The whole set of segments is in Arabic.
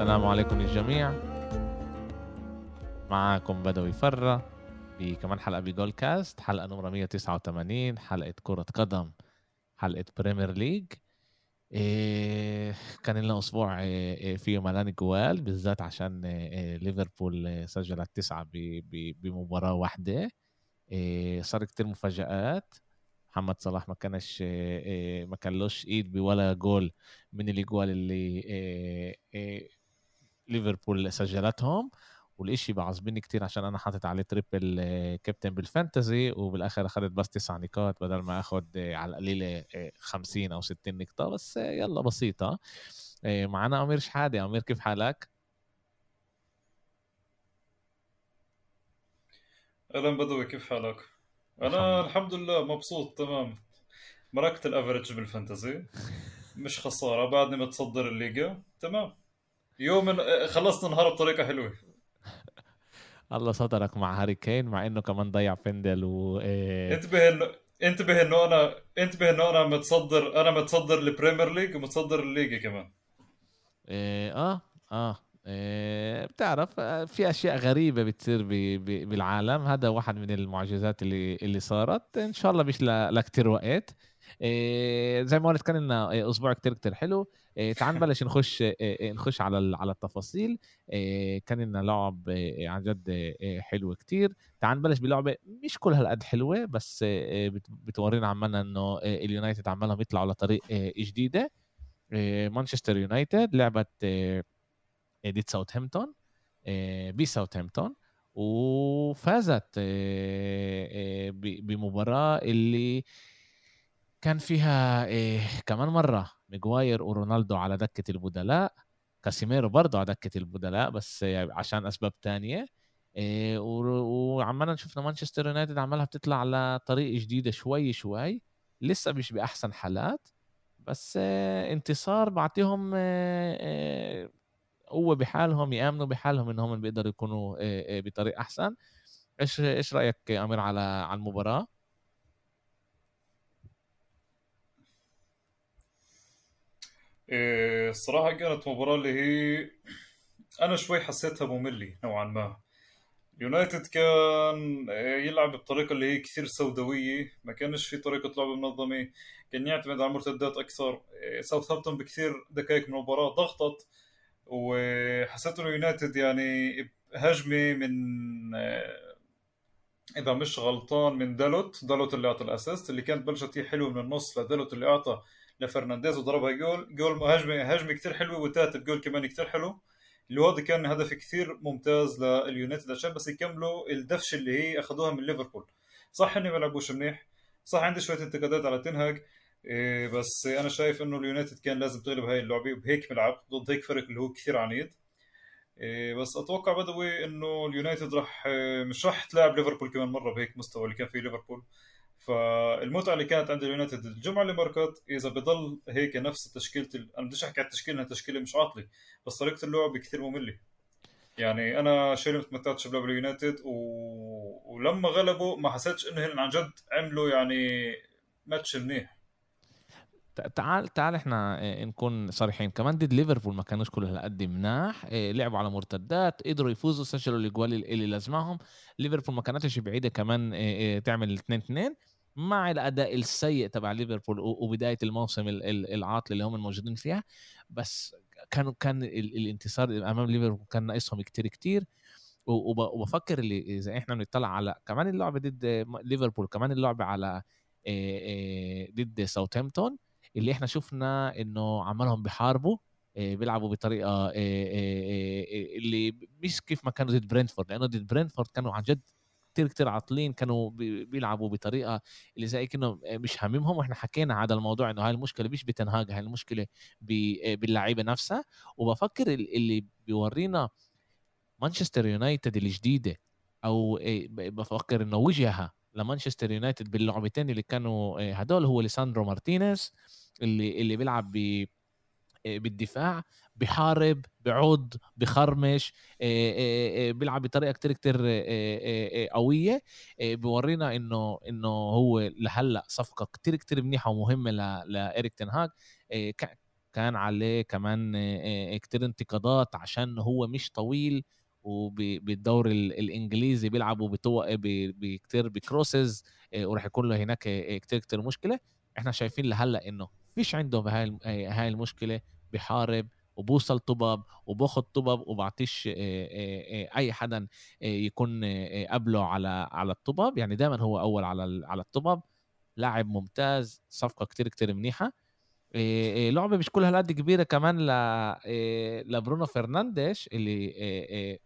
السلام عليكم للجميع. معكم بدوي فرة بكمان حلقة بجول كاست حلقة نمرة 189 حلقة كرة قدم حلقة بريمير ليج إيه كان لنا أسبوع إيه فيه ملان جوال بالذات عشان إيه ليفربول سجلت تسعة بمباراة واحدة. إيه صار كتير مفاجآت. محمد صلاح ما كانش إيه ما كانلوش إيد بولا جول من الاجوال اللي إيه ليفربول سجلتهم والإشي بعصبني كتير عشان أنا حاطط عليه تريبل كابتن بالفانتزي وبالآخر اخذت بس تسع نقاط بدل ما اخذ على القليله 50 أو 60 نقطة بس يلا بسيطة. معنا أمير شحادة. أمير كيف حالك؟ أهلا بدوي كيف حالك؟ أنا الحمد لله. مبسوط تمام. مركت الافرج بالفانتزي مش خسارة بعدني متصدر الليجا تمام. يوم خلصت النهار بطريقة حلوة. الله سترك مع هاري كين مع إنه كمان ضيع بندل و إيه. انتبه إنه انتبه إنه أنا انتبه إنه أنا متصدر أنا متصدر البريمير ليج ومتصدر الليجا كمان. إيه آه آه إيه بتعرف في أشياء غريبة بتصير بالعالم. هذا واحد من المعجزات اللي اللي صارت. إن شاء الله مش لكتير وقت. إيه زي ما قلت كان لنا أسبوع كتير كتير حلو. إيه تعال نبلش نخش إيه نخش على على التفاصيل. كان لنا لعب عن جد حلو كتير. تعال نبلش بلعبة مش كل هالقد حلوة بس بتورينا عمالنا إنه اليونايتد عمالهم يطلعوا لطريق جديدة. مانشستر يونايتد لعبت ضد ساوثهامبتون إيه بساوثهامبتون وفازت بمباراة اللي كان فيها كمان مرة ميغواير ورونالدو على دكة البدلاء كاسيميرو برضه على دكة البدلاء بس عشان أسباب تانية. إيه وعمالنا شفنا مانشستر يونايتد عمالها بتطلع على طريق جديدة شوي شوي. لسه مش بأحسن حالات بس إيه انتصار بعطيهم إيه قوة بحالهم يآمنوا بحالهم إنهم بيقدروا يكونوا بطريق أحسن. إيش إيش رأيك أمير على على المباراة؟ إيه الصراحة كانت مباراة اللي هي أنا شوي حسيتها مملة نوعا ما. يونايتد كان يلعب بطريقة اللي هي كثير سوداوية ما كانش في طريقة لعب منظمة كان يعتمد على المرتدات أكثر. ساوثهامبتون بكثير دقائق من المباراة ضغطت وحسيت إنه يونايتد يعني هجمة من إذا مش غلطان من دالوت دالوت اللي أعطى ال assist اللي كانت بلشت هي حلوة من النص لدالوت اللي أعطى لفرنانديز وضربها goal goal هجمة هجمة كثير حلوة وثالث جول كمان كثير حلو. اللي هذا كان هدف كثير ممتاز لليونايتد عشان بس يكملوا الدفشه اللي هي اخذوها من ليفربول. صح إني ما لعبوش منيح صح عندي شوية انتقادات على تنهاج إيه بس أنا شايف إنه اليونايتد كان لازم تغلب هاي اللعبة وبهيك ملعب ضد هيك فريق اللي هو كثير عنيد. إيه بس أتوقع بدوي إنه اليونايتد راح مش راح تلاعب ليفربول كمان مرة بهيك مستوى اللي كان فيه ليفربول. فالمتعة اللي كانت عند اليونايتد الجمعة اللي مرقت إذا بضل هيك نفس تشكيلة أنا بديش أحكي على التشكيله انها تشكيله مش عاطله بس طريقة اللعب كثير مملة. يعني أنا شيء ما تمتعتش بلعب اليونايتد و... ولما غلبوا ما حسيتش إنه هن عن جد عملوا يعني ماتش منيح. تعال تعال إحنا نكون صريحين. كمان ضد ليفربول ما كانوش كل هالقد مناح لعبوا على مرتدات قدروا يفوزوا سجلوا الأجوال اللي لازمهم ليفربول ما كانتش بعيدة كمان تعمل 2 2 مع الأداء السيء تبع ليفربول وبداية الموسم العاطل اللي هم الموجودين فيها بس كانوا كان الانتصار أمام ليفربول كان ناقصهم كتير كتير. وبفكر اللي إذا إحنا بنطلع على كمان اللعبه ضد ليفربول كمان اللعبه على ضد ساوثهامبتون اللي إحنا شفنا إنه عمالهم بيحاربوا بيلعبوا بطريقة اللي مش كيف ما كانوا ضد برينفورد لأنه ضد برينفورد كانوا عن جد كتير كتير عاطلين كانوا بيلعبوا بطريقة اللي زي كأنه مش هاممهم وإحنا حكينا على الموضوع إنه هاي المشكلة مش بتنهاج هاي المشكلة باللعيبة نفسها. وبفكر اللي بيورينا مانشستر يونايتد الجديدة أو بفكر إنه وجهها لمانشستر يونايتد باللعبتين اللي كانوا هدول هو ليساندرو مارتينيز اللي اللي بيلعب ب بالدفاع بحارب بعود بخرمش بيلعب بطريقة كتير كتير قوية. بورينا إنه إنه هو لهلأ صفقة كتير كتير منيحة ومهمة لإيريك تنهاج كان عليه كمان كتير انتقادات عشان هو مش طويل وبالدوري الإنجليزي بيلعبوا بكتير بكروسز وراح يكون له هناك كتير كتير مشكلة. إحنا شايفين لهلأ إنه فيش عنده هاي هاي المشكلة بحارب وبوصل طبب وباخذ طبب وبعطيش أي حدا يكون قبله على على الطبب يعني دائما هو أول على على الطبب لاعب ممتاز صفقة كتير كتير منيحة. لعبة مش كل هالقد كبيرة كمان ل لبرونو فرنانديش اللي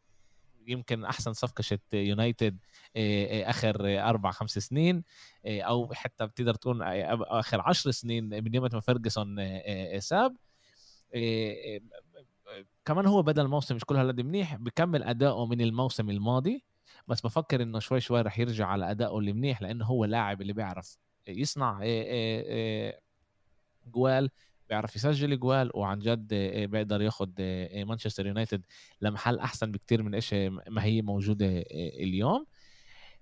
يمكن أحسن صفقة شت يونايتد آخر أربع خمس سنين أو حتى بتقدر تقول آخر عشر سنين من يوم ما فيرجسون ساب. كمان هو بدا الموسم مش كل هالقد منيح بكمل أداؤه من الموسم الماضي بس بفكر إنه شوي شوي رح يرجع على ادائه اللي منيح لأنه هو لاعب اللي بيعرف يصنع جوال بيعرف يسجل جوال وعن جد بيقدر ياخد مانشستر يونايتد لمحل أحسن بكتير من إيش ما هي موجودة اليوم.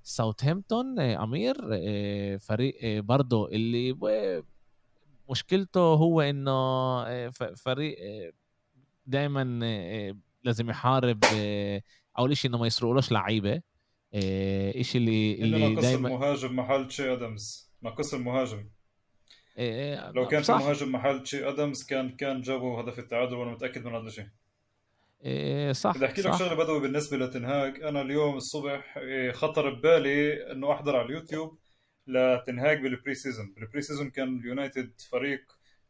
ساوثهامبتون امير فريق برضه اللي مشكلته هو إنه فريق دائما لازم يحارب أول شيء إنه ما يسرقولوش لعيبة شيء اللي اللي دائما مهاجم محل تشي ادمز ناقص المهاجم إيه لو كان في مهاجم محل تشي ادمز كان كان جابوا هدف التعادل وأنا متأكد من هذا الشيء إيه صح بدي أحكي لك شغلة بدوي بالنسبة لتنهاج. أنا اليوم الصبح إيه، خطر ببالي إنه أحضر على اليوتيوب لتنهاج بال pre-season بال pre-season كان اليونايتد فريق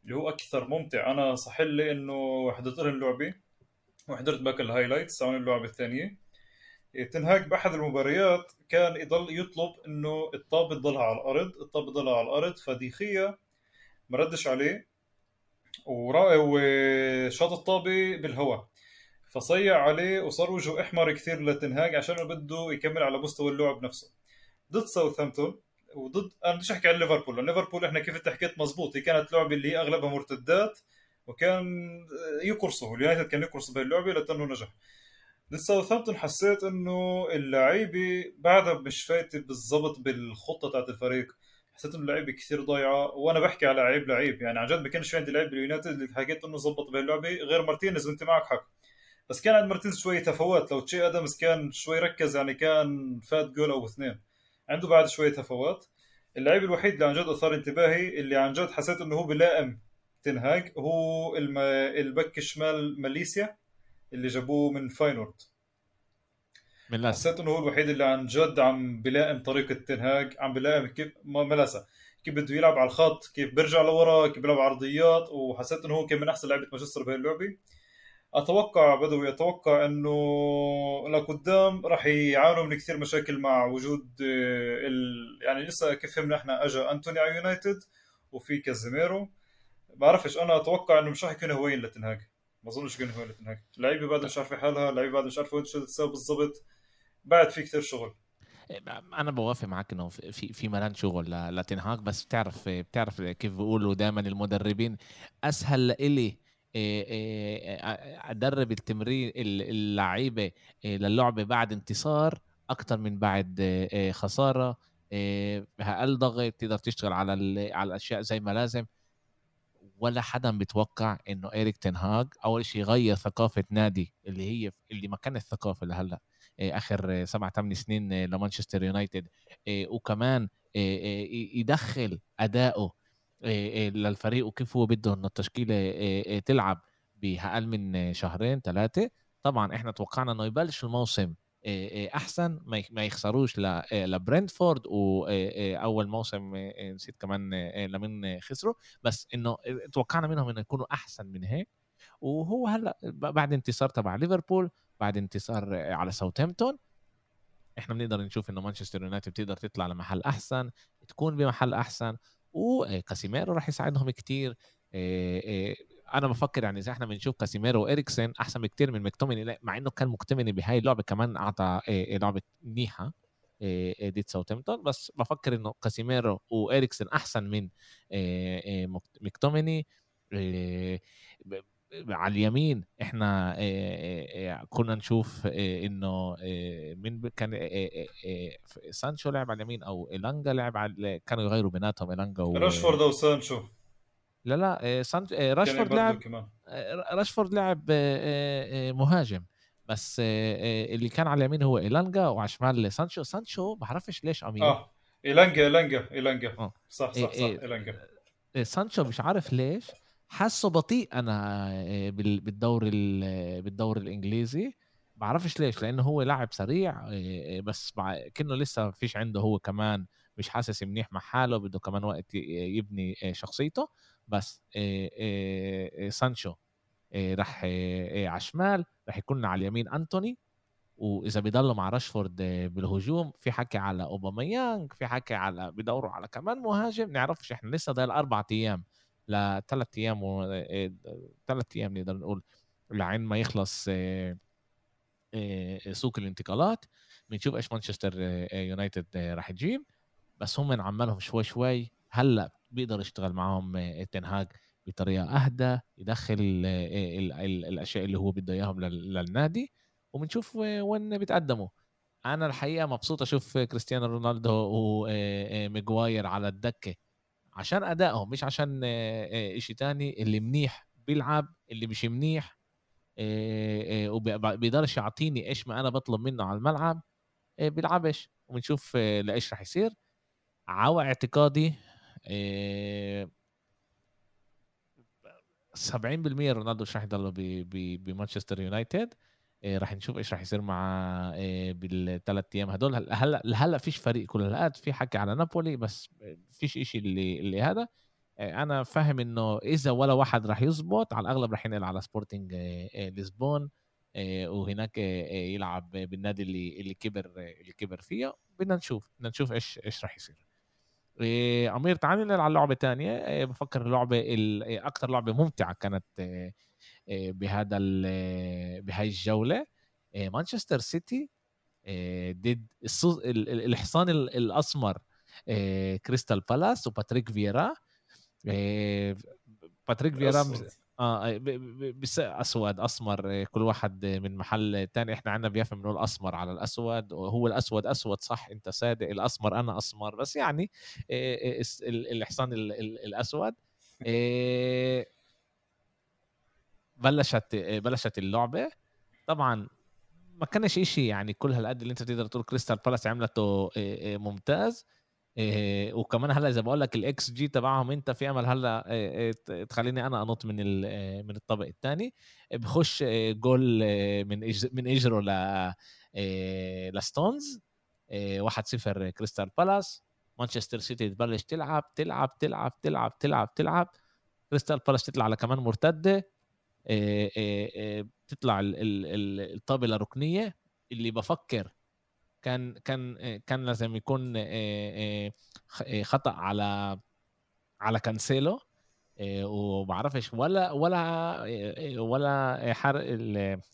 اللي هو أكثر ممتع. أنا صح لي إنه حضرت لهم اللعبة وحضرت باقي ال highlights عن اللعبة الثانية. تنهاج بأحد المباريات كان يضل يطلب إنه الطابه تضلها على الأرض. الطابه تضلها على الأرض فديخيا ما ردش عليه. وشاط الطابة بالهواء. فصيع عليه وصار وجهه إحمر كثير لتنهاج عشان بده يكمل على مستوى اللعب نفسه. ضد ساوثهامبتون وضد أنا بديش أحكي عن ليفربول ليفربول إحنا كيف حكيت مزبوط هي كانت لعبة اللي هي أغلبها مرتدات وكان يقرصوا اليونايتد كان يقرص بهاللعبه لأنه نجح ضد ساوثهامبتون حسيت إنه اللعيبة بعدها مش فايتة بالضبط بالخطة تاعت الفريق. حسيت إنه اللعيبة كثير ضايعة وأنا بحكي على لعيب لعيب يعني عن جد ما كانش عندي لعيب باليونايتد اللي حكيت إنه ظبط بهاللعبه غير مارتينيز وانت معك حق. بس كان عند مارتينيز شوي تفوات لو تشي أدمز كان شوي ركز يعني كان فات جول أو اثنين. عنده بعد شوية تفوات اللعيب الوحيد اللي عن جد أثار انتباهي اللي عن جد حسيت إنه هو بلائم تنهاج هو الم... البك الشمال ماليسيا اللي جابوه من فاينورد. من حسيت إنه هو الوحيد اللي عن جد عم بلائم طريقة تنهاج عم بلائم كيف ملاسا كيف بده يلعب على الخط كيف بيرجع لورا كيف بيلعب عرضيات وحسيت إنه هو كان من أحسن لعيبه مانشستر بهي اللعبة. أتوقع بدوي أتوقع إنه لقدام راح يعانوا من كثير مشاكل مع وجود آه، ال... يعني لسه كيف فهمنا إحنا اجى أنتوني على يونايتد وفي كازيميرو. بعرفش أنا أتوقع إنه مش راح يكون هوين لتنهاج. ما أظنش يكون هوين لتنهاج. اللعيبه بعد مش عارفة حالها اللعيبه بعد مش عارفة شو تسوي بالضبط. بعد في كثير شغل. أنا بوافق معك إنه في في ملان شغل لتنهاج بس بتعرف بتعرف كيف بيقولوا دائما المدربين. أسهل لإلي ادرب التمرين اللعيبه للعبه بعد انتصار أكثر من بعد خساره أقل ضغط تقدر تشتغل على على الاشياء زي ما لازم ولا حدا بيتوقع انه ايريك تنهاج اول شيء يغير ثقافه نادي اللي هي اللي ما كانت ثقافه لهلا اخر سبع ثمان سنين لمانشستر يونايتد وكمان يدخل اداؤه للفريق وكيف هو بده إنه التشكيلة تلعب بأقل من شهرين ثلاثة. طبعا إحنا توقعنا إنه يبلش الموسم أحسن ما يخسروش لبرينتفورد واول موسم نسيت كمان لمن خسروا. بس إنه توقعنا منهم إنه يكونوا أحسن من هيك. وهو هلأ بعد انتصار تبع ليفربول بعد انتصار على ساوثهامبتون إحنا بنقدر نشوف إنه مانشستر يونايتد بتقدر تطلع لمحل أحسن تكون بمحل أحسن. وكاسيميرو راح يساعدهم كتير. أنا بفكر يعني إذا إحنا بنشوف كاسيميرو وإريكسن أحسن بكتير من مكتوميني مع إنه كان مكتوميني بهاي اللعبة كمان أعطى لعبة منيحه ضد ساوثهامبتون بس بفكر إنه كاسيميرو وإريكسن أحسن من مكتوميني على اليمين إحنا كنا نشوف إنه من كان سانشو لعب على اليمين أو إلانجا لعب على كانوا يغيروا بيناتهم إلانجا و... راشفورد أو سانشو. لا لا سانت... راشفورد لعب راشفورد لعب مهاجم. بس اللي كان على اليمين هو إيلانجا وعلى الشمال سانشو. سانشو بعرفش ليش امير آه إيلانجا إيلانجا إيلانجا. صح صح صح إيلانجا. سانشو مش عارف ليش حاسه بطيء أنا بالدور بالدور الإنجليزي. بعرفش ليش لأنه هو لاعب سريع بس كأنه لسه فيش عنده هو كمان مش حاسس منيح مع حاله بده كمان وقت يبني شخصيته. بس سانشو راح على الشمال راح يكون على اليمين أنتوني. وإذا بيضلوا مع راشفورد بالهجوم في حكي على اوباميانج في حكي على بدوروا على كمان مهاجم. نعرفش إحنا لسه ضايل أربع أيام. لثلاث أيام و ثلاث أيام نقدر نقول لعين ما يخلص سوق الانتقالات. بنشوف إيش مانشستر يونايتد راح تجيب بس هم عمالهم شوي شوي. هلأ بيقدر يشتغل معهم تنهاج بطريقة أهدى يدخل الأشياء اللي هو بده إياهم للنادي. وبنشوف وين بيتقدموا أنا الحقيقة مبسوط أشوف كريستيانو رونالدو وميغواير على الدكة. عشان أدائهم مش عشان إشي تاني اللي منيح بيلعب اللي مش منيح وبيقدرش يعطيني إيش ما أنا بطلب منه على الملعب بيلعبش وبنشوف لإيش رح يصير. عوا اعتقادي 70% رونالدو مش رح يضل بمانشستر يونايتد. راح نشوف إيش راح يصير مع بالثلاث أيام هدول. هلا هلا فيش فريق كل هالقد في حكي على نابولي بس فيش إشي اللي اللي هذا. أنا فاهم إنه إذا ولا واحد راح يزبط على الأغلب راح ينقل على سبورتنج لشبون وهناك يلعب بالنادي اللي اللي كبر اللي كبر فيه. بدنا نشوف بدنا نشوف إيش إيش راح يصير. عمير تعال ننقل على لعبة تانية. بفكر اللعبة أكثر لعبة ممتعة كانت بهذا بهاي الجولة مانشستر سيتي ضد الحصان الأسمر كريستال بالاس وباتريك فييرا. باتريك فييرا آه بس أسود أسمر كل واحد من محل تاني. إحنا عندنا بيافا بنقول اسمر على الأسود. وهو الأسود أسود صح؟ أنت صادق. الأسمر أنا أسمر. بس يعني الحصان الأسود. بلشت بلشت اللعبة. طبعا ما كانش إشي يعني كل هالقد اللي أنت تقدر تقول كريستال بالاس عملته ممتاز. وكمان هلأ إذا بقول لك الاكس جي تبعهم أنت في أمل هلأ تخليني أنا أنط من من الطابق الثاني بخش جول من من اجره ل لستونز 1-0 كريستال بالاس مانشستر سيتي تبلش تلعب تلعب تلعب تلعب تلعب تلعب. كريستال بالاس تطلع على كمان مرتدة. بتطلع الطابة ركنية اللي بفكر كان كان كان لازم يكون خطأ على على كانسيلو وبعرفش ولا ولا ولا حر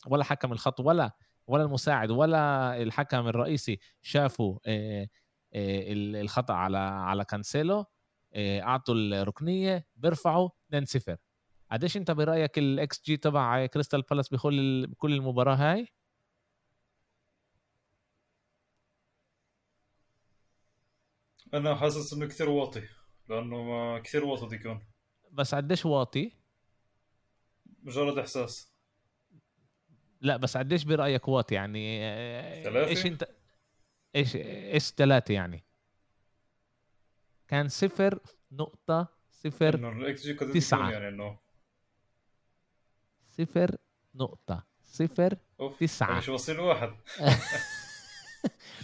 ولا حكم الخط ولا ولا المساعد ولا الحكم الرئيسي شافوا الخطأ على على كانسيلو أعطوا الركنية بيرفعوا 2-0 قديش انت برأيك الاكس جي تبع كريستال بالاس بكل بكل المباراة هاي؟ أنا حاسس إنه كثير واطي لأنه ما كثير واطي يكون بس قديش واطي؟ مجرد إحساس. لا بس قديش برأيك واطي يعني؟ ثلاثة؟ إيش أنت؟ إيش إيش ثلاثة يعني؟ كان صفر نقطة صفر إنه الاكس جي تسعة. يعني إنه صفر نقطة. صفر أوف. تسعة. مش واصلين واحد.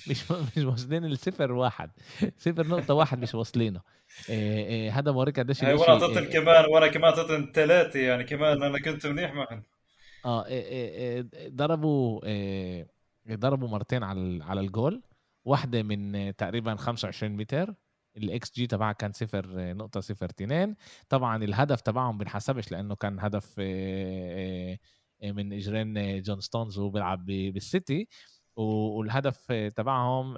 مش مش واصلين الصفر واحد. صفر نقطة واحد مش واصلينه. إيه إيه هذا بوريك قديش وأنا اعطيتهم إيه كمان وأنا كمان اعطيتهم ثلاثة يعني كمان أنا كنت منيح معهم. آه إيه إيه ضربوا إيه ضربوا مرتين على على الجول. واحدة من تقريبا 25 متر الإكس جي تبعها كان صفر نقطة صفر تنين طبعا الهدف تبعهم بنحسبش لأنه كان هدف من إجرين جون ستونز وهو بيلعب بالسيتي. والهدف تبعهم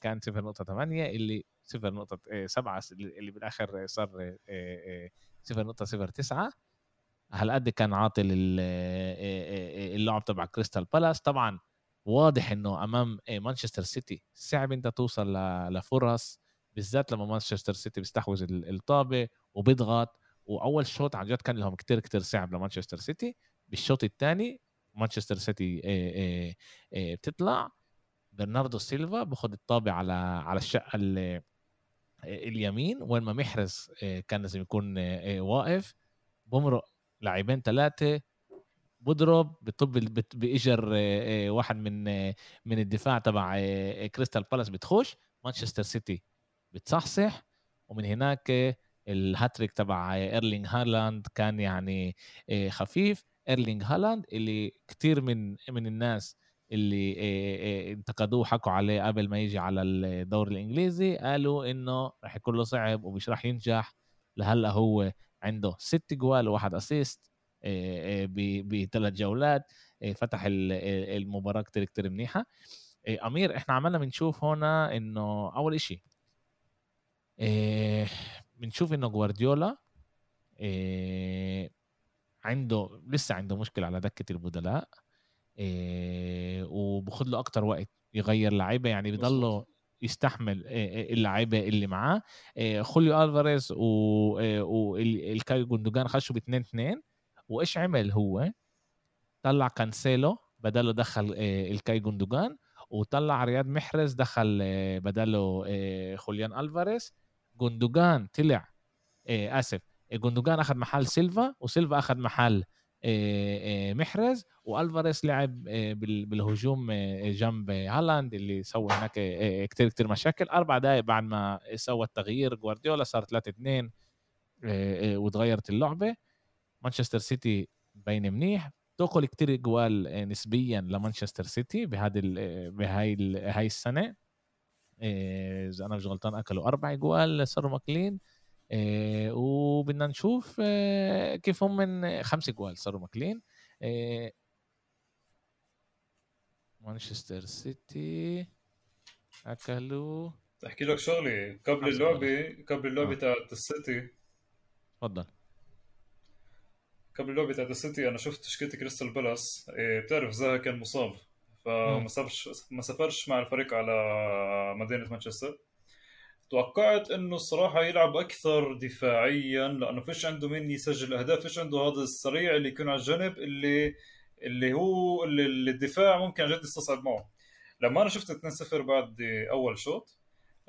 كان صفر نقطة ثمانية اللي صفر نقطة سبعة اللي بالآخر صار صفر نقطة صفر تسعة. هالقد كان عاطل اللعب تبع كريستال بالاس. طبعا واضح إنه أمام مانشستر سيتي صعب إنت توصل لفرص. بالذات لما مانشستر سيتي بيستحوذ الطابة وبيضغط وأول شوط عن جد كان لهم كتير كتير صعب لمانشستر سيتي. بالشوط الثاني مانشستر سيتي بتطلع. برناردو سيلفا باخذ الطابة على على الشقة اليمين. وين ما محرز كان لازم يكون واقف. بمرق لاعبين ثلاثة. بضرب بتطب بإجر واحد من من الدفاع تبع كريستال بالاس. بتخش. مانشستر سيتي بتصحصح. ومن هناك الهاتريك تبع إيرلينج هالاند كان يعني خفيف. إيرلينج هالاند اللي كتير من من الناس اللي انتقدوه حكوا عليه قبل ما يجي على الدوري الإنجليزي. قالوا إنه راح يكون له صعب ومش راح ينجح. لهلأ هو عنده ست جوال وواحد assist بثلاث جولات فتح المباراة كتير كتير منيحة. أمير إحنا عملنا بنشوف هنا إنه أول إشي بنشوف إنه جوارديولا عنده لسه عنده مشكلة على دكة البدلاء وباخذ له أكتر وقت يغير لعيبة يعني بضله يستحمل اللعيبة اللي معاه. خوليو ألفاريز وإلكاي جوندوجان خشوا ب 2 2 وإيش عمل هو؟ طلع كانسيلو بدله دخل إلكاي جوندوجان وطلع رياض محرز دخل بدله خوليان ألفاريز. جوندوجان طلع آسف جوندوجان أخذ محل سيلفا وسيلفا أخذ محل محرز وألفاريز لعب بالهجوم جنب هالاند اللي سوى هناك كتير كتير مشاكل. أربع دقائق بعد ما سوى التغيير جوارديولا صار 3 2 وتغيرت اللعبة. مانشستر سيتي بين منيح. دخل كتير جوال نسبيا لمانشستر سيتي بهذه بهاي هاي السنة. إذا أنا مش غلطان أكلوا أربع جوال صاروا ماكلين. إيه وبدنا نشوف إيه كيف هم من خمس جوال صاروا ماكلين. إيه مانشستر سيتي أكلوا. احكي لك شغلة قبل اللعبة قبل اللعبة. تاعت السيتي. تفضل. قبل اللعبة تاعت السيتي أنا شفت تشكيله كريستال بالاس. إيه بتعرف زها كان مصاب. فما سافرش ما سافرش مع الفريق على مدينة مانشستر. توقعت إنه الصراحة يلعب أكثر دفاعيا لأنه فيش عنده مين يسجل أهداف فيش عنده هذا السريع اللي يكون على الجنب اللي اللي هو اللي الدفاع ممكن عن جد يستصعب معه. لما أنا شفت 2-0 بعد أول شوط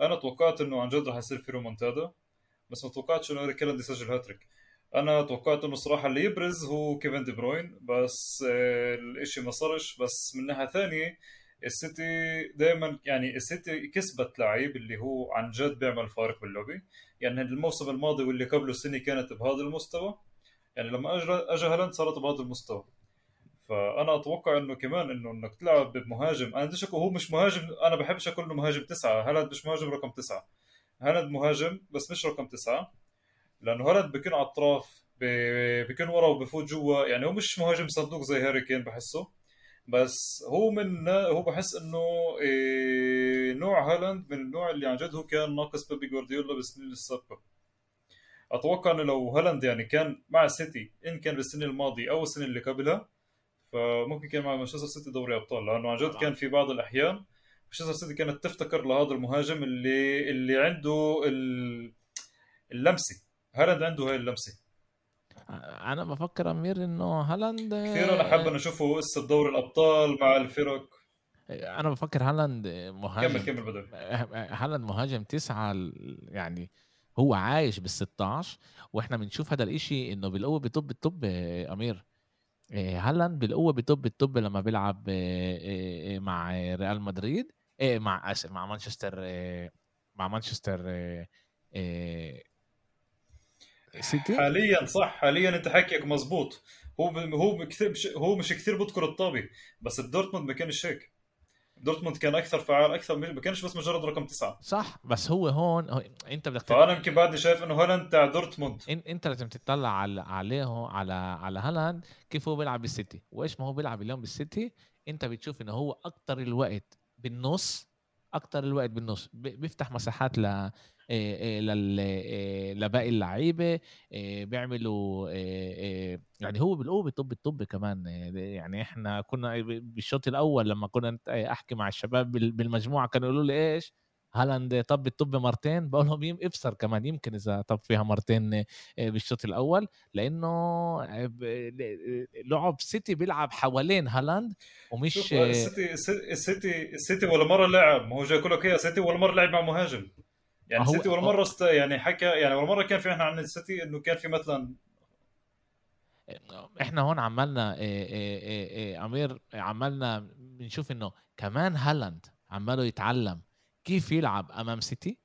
أنا توقعت إنه عن جد راح يصير في رومونتادا بس ما توقعتش إنه أريك يسجل هاتريك. أنا توقعت إنه الصراحه اللي يبرز هو كيفن دي بروين بس آه، الإشي ما صارش. بس من ناحية ثانية السيتي دائما يعني السيتي كسبت لعيب اللي هو عن جد بيعمل فارق باللعبة. يعني الموسم الماضي واللي قبله السنة كانت بهذا المستوى. يعني لما اجى هالاند صارت بهذا المستوى. فأنا أتوقع إنه كمان إنه إنك تلعب بمهاجم أنا بديش هو مش مهاجم أنا بحبش أقول إنه مهاجم تسعة. هالاند مش مهاجم رقم تسعة. هالاند مهاجم بس مش رقم تسعة. لأنه هالاند بيكون على الاطراف بيكون ورا وبفوت جوا. يعني هو مش مهاجم صندوق زي هاري كين بحسه. بس هو من هو بحس إنه إيه نوع هالاند من النوع اللي عن جد هو كان ناقص بيبي جوارديولا بالسنين السابقة. أتوقع إنه لو هالاند يعني كان مع سيتي إن كان بالسنة الماضية أو السنة اللي قبلها فممكن كان مع مانشستر سيتي دوري أبطال. لأنه عن جد كان في بعض الأحيان مانشستر سيتي كانت تفتكر لهذا المهاجم اللي اللي عنده اللمسة. هالاند عنده هاي اللمسة. أنا بفكر أمير إنه هالاند كثير أنا حابب اشوفه هسه بدوري الأبطال مع الفرق أنا بفكر هالاند مهاجم. كمل كمل بدر هالاند مهاجم تسعة يعني هو عايش بال 16 وإحنا بنشوف هذا الإشي إنه بالقوة بطب الطابة أمير. هالاند بالقوة بطب الطابة لما بيلعب مع ريال مدريد مع آسف مع مانشستر مع مانشستر سيتي؟ حاليا صح. حاليا أنت حكيك مزبوط. هو هو كثير هو مش كثير بذكر الطابي بس بدورتموند ما كانش هيك. دورتموند كان أكثر فعال أكثر ما كانش بس مجرد رقم تسعة. صح بس هو هون هو أنت بدك فأنا يمكن بعدني شايف إنه هالاند تاع دورتموند. أنت لازم تطلع على عليه على على هالاند كيف هو بيلعب بالسيتي. وإيش ما هو بيلعب اليوم بالسيتي أنت بتشوف إنه هو أكثر الوقت بالنص أكثر الوقت بالنص. بيفتح مساحات ل لباقي اللعيبة بيعملوا يعني هو بالقوه بطب الطابة كمان يعني إحنا كنا بالشوط الأول لما كنا أحكي مع الشباب بالمجموعة كانوا يقولوا لي إيش؟ هالاند طب الطابة مرتين بقول لهم ابصر كمان يمكن إذا طب فيها مرتين آه، بالشوط الأول لأنه آه، لعب سيتي بيلعب حوالين هالاند ومش السيتي السيتي السيتي ولا مرة لعب ما هو جاي لك اياها سيتي ولا مرة لعب مع مهاجم. يعني سيتي ولا مرة است... يعني حكى يعني ولا مرة كان في إحنا عن السيتي إنه كان في مثلا إحنا هون عملنا إيه إيه إيه أمير عملنا بنشوف إنه كمان هالاند عماله يتعلم كيف يلعب أمام سيتي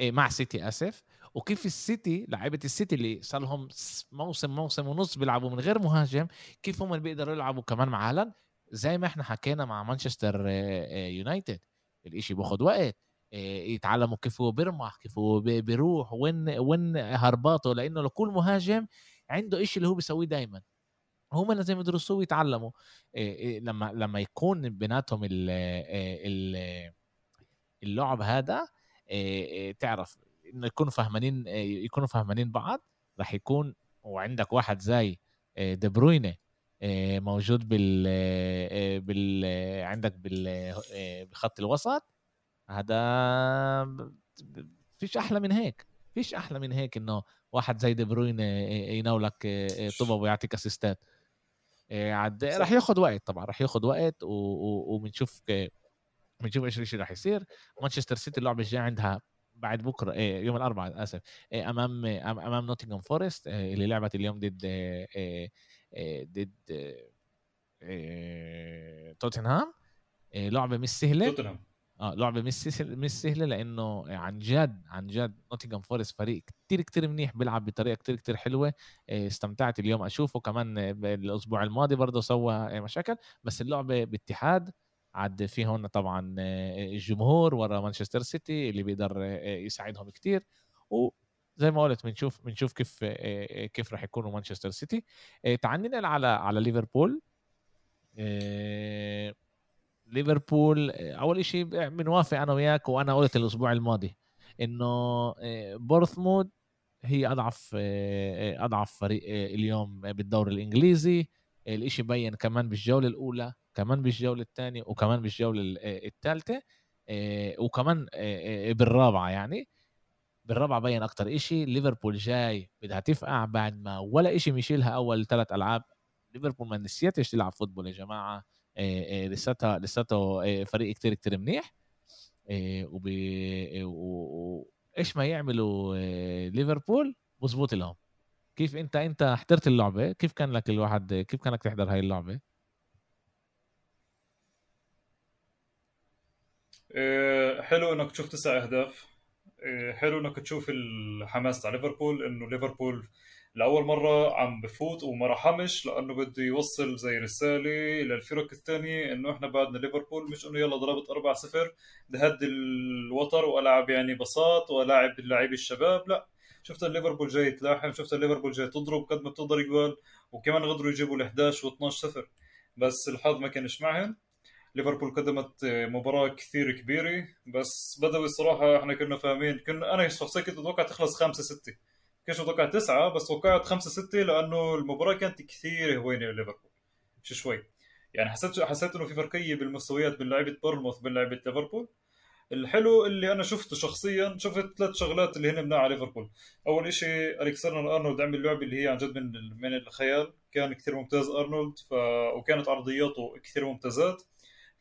مع سيتي آسف وكيف السيتي لعيبة السيتي اللي صار لهم موسم موسم ونص بيلعبوا من غير مهاجم كيف هم بيقدروا يلعبوا كمان مع هالاند؟ زي ما إحنا حكينا مع مانشستر يونايتد الإشي باخذ وقت. يتعلموا كيف هو بيرمح كيف هو بيروح وين وين هرباطه لأنه لكل مهاجم عنده إشي اللي هو بيسويه دائما هم لازم يدرسوه ويتعلموا لما لما يكون بيناتهم اللعب هذا تعرف إنه يكونوا فهمانين يكونوا فهمانين بعض راح يكون وعندك واحد زي دي بروينة موجود بال بال عندك بال بخط الوسط هذا فيش أحلى من هيك فيش أحلى من هيك إنه واحد زي دي بروين يناولك طبب ويعطيك أسيستات. عد راح ياخذ وقت طبعا راح ياخذ وقت وبنشوف بنشوف إيش الشيء راح يصير. مانشستر سيتي اللعبة الجاية عندها بعد بكرة يوم الأربعاء آسف أمام أمام نوتنغهام فورست اللي لعبت اليوم ضد ضد توتنهام. لعبة مش سهلة. توتنهام. آه لعبة مش سهله مش سهلة لأنه عن جد عن جد نوتنغهام فورست فريق كتير كتير منيح بيلعب بطريقة كتير كتير حلوة. آه، استمتعت اليوم أشوفه. كمان الأسبوع الماضي برضه سوى آه، مشاكل بس اللعبة باتحاد. عد في هون طبعا آه، الجمهور ورا مانشستر سيتي اللي بيقدر يساعدهم كتير. وزي ما قلت بنشوف بنشوف كيف كيف راح يكونوا مانشستر سيتي تعال ننقل على على ليفربول ليفربول أول شيء بنوافق أنا وياك وأنا قلت الأسبوع الماضي إنه آه، بورثموث هي أضعف آه، أضعف فريق آه، اليوم بالدوري الإنجليزي. الإشي بين كمان بالجولة الأولى كمان بالجولة الثانية وكمان بالجولة الثالثة وكمان بالرابعة يعني. بالرابعة بين أكتر إشي ليفربول جاي بدها تفقع بعد ما ولا إشي مشيلها أول ثلاث ألعاب. ليفربول ما نسيتش تلعب فوتبول يا جماعة. لساتها لساته فريق كتير كتير منيح. وبي وإيش ما يعملوا ليفربول بظبط لهم. كيف انت أنت حضرت اللعبة؟ كيف كان لك الواحد كيف كانك تحضر هاي اللعبة؟ حلو إنك تشوف تسع أهداف. حلو إنك تشوف الحماس تاع ليفربول إنه ليفربول لأول مرة عم بفوت وما رحمش لأنه بده يوصل زي رسالة للفرق الثانية إنه إحنا بعدنا ليفربول مش إنه يلا ضربت 4-0 بهدي الوتر وألعب يعني بساط ولاعب اللاعبين الشباب لا. شفت ليفربول جاي تلاحم شفت ليفربول جاي تضرب قد ما بتقدر جوال وكمان قدروا يجيبوا ال 11 و12 0 بس الحظ ما كانش معهم. ليفربول قدمت مباراة كثير كبيرة بس بدوي الصراحة إحنا كنا فاهمين كنا أنا شخصيا كنت أتوقع تخلص 5 6 كنت أتوقع تسعة بس توقعت خمسة ستة لأنه المباراة كانت كثير هوينة لليفربول. مش شوي. يعني حسيت حسيت إنه في فرقية بالمستويات بين لعيبة بورنموث وبين لعيبة ليفربول. الحلو اللي أنا شفته شخصيا شفت ثلاث شغلات اللي هن مناعة على ليفربول. أول شيء الكسندر أرنولد عمل لعبة اللي هي عن جد من من الخيال. كان كثير ممتاز أرنولد ف... وكانت عرضياته كثير ممتازات.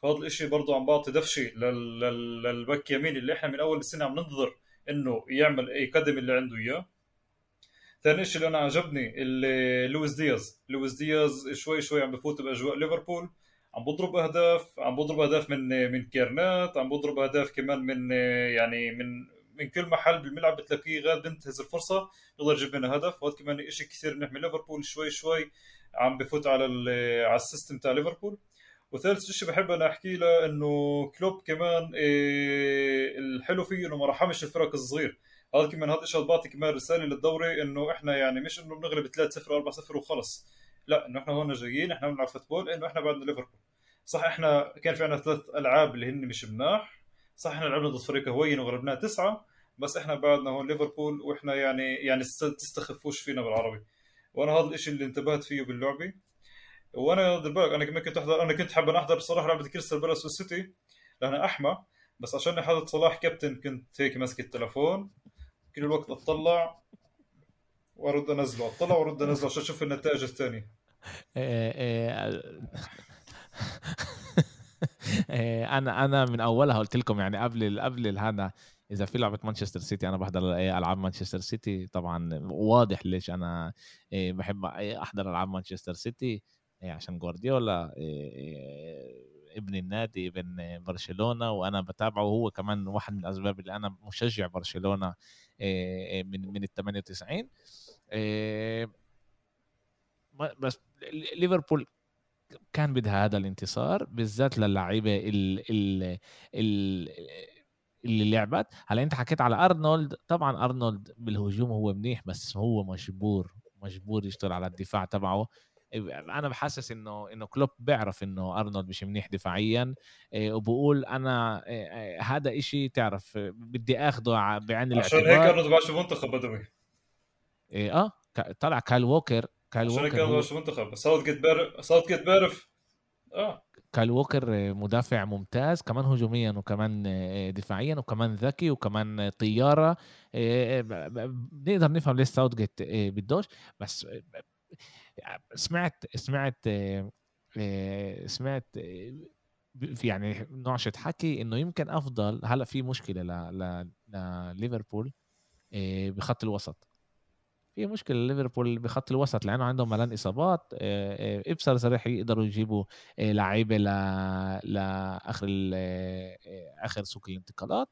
فهذا الشيء برضه عم بعطي دفشه لل... لل... للباك يمين اللي إحنا من أول السنة عم ننتظر إنه يعمل يقدم اللي عنده إياه. ثاني شيء اللي أنا عجبني اللي لويس دياز. لويس دياز شوي شوي عم بفوت بأجواء ليفربول. عم بضرب أهداف عم بضرب أهداف من من كيرنات عم بضرب أهداف كمان من يعني من من كل محل بالملعب بتلاقيه غاد بنتهز الفرصة يقدر يجيب منها هدف. وهذا كمان شيء كثير منيح من ليفربول شوي شوي عم بفوت على على ال system تاع ليفربول. وثالث شيء بحب أنا أحكي له إنه كلوب كمان إيه الحلو فيه إنه ما رحمش الفرق الصغير. هذا كمان هذا الشيء بعطي كمان رساله للدوري إنه إحنا يعني مش إنه بنغلب 3 0 4 0 وخلص. لا إنه إحنا هون جايين إحنا بنلعب football إنه إحنا بعدنا ليفربول. صح إحنا كان في عندنا ثلاث ألعاب اللي هن مش مناح. صح إحنا لعبنا ضد فريق هوين وغلبناه تسعة بس إحنا بعدنا هون ليفربول وإحنا يعني يعني تستخفوش فينا بالعربي. وأنا هذا الشيء اللي انتبهت فيه باللعبة. وأنا بالك أنا كمان كنت احضر أنا كنت حابب أحضر بصراحه لعبة كريستال بالاس والسيتي لأنها أحمى. بس عشان حاطط صلاح كابتن كنت هيك ماسك التلفون. كل الوقت أطلع وأرد انزله أطلع وأرد انزله عشان أشوف النتائج الثانية. إيه، إيه، إيه، أنا أنا من أولها قلت لكم يعني قبل قبل هذا إذا في لعبة مانشستر سيتي أنا بحضر ألعاب مانشستر سيتي. طبعا واضح ليش أنا بحب أحضر ألعاب مانشستر سيتي عشان جوارديولا ابن النادي ابن برشلونة وأنا بتابعه. وهو كمان واحد من الأسباب اللي أنا مشجع برشلونة من من ال 98 بس ليفربول كان بدها هذا الانتصار بالذات للعيبة اللي اللي لعبت. هلا انت حكيت على أرنولد. طبعا أرنولد بالهجوم هو منيح بس هو مجبور مجبور يشتغل على الدفاع تبعه. أنا بحسس إنه إنه كلوب بيعرف إنه أرنولد مش منيح دفاعيا إيه، وبقول أنا إيه، إيه، هذا إشي تعرف بدي آخده بعين الاعتبار عشان هيك أرنولد باش منتخب بدوي آه طلع كايل ووكر كايل ووكر عشان هيك باش منتخب ساوث جيت بيعرف ساوث جيت بيعرف آه. كايل ووكر مدافع ممتاز كمان هجوميا وكمان دفاعيا وكمان ذكي وكمان طيارة. بنقدر نفهم ليش ساوث جيت بدوش بس سمعت سمعت سمعت في يعني نوعشة حكي إنه يمكن أفضل هلأ في مشكلة لليفربول بخط الوسط. في مشكلة ليفربول بخط الوسط لأنه عندهم ملان إصابات إبصر صريح يقدروا يجيبوا لعيبة لاخر آخر سوق الانتقالات.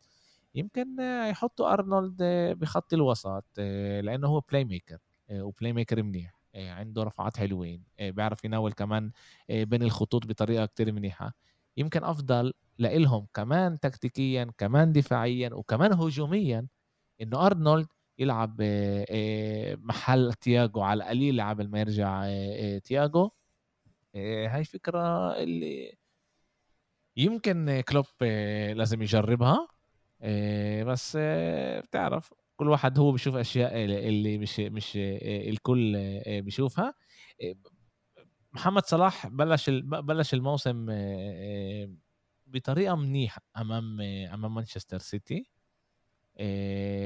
يمكن يحطوا أرنولد بخط الوسط لأنه هو playmaker و playmaker منيح. عنده رفعات حلوين. بيعرف يناول كمان بين الخطوط بطريقة كتير منيحة. يمكن أفضل لإلهم كمان تكتيكيا كمان دفاعيا وكمان هجوميا إنه أرنولد يلعب محل تياجو على القليل قبل ما يرجع تياجو هاي فكرة اللي يمكن كلوب لازم يجربها. بس بتعرف. كل واحد هو بيشوف أشياء اللي مش مش الكل بيشوفها. محمد صلاح بلش بلش الموسم بطريقة منيحة أمام أمام مانشستر سيتي.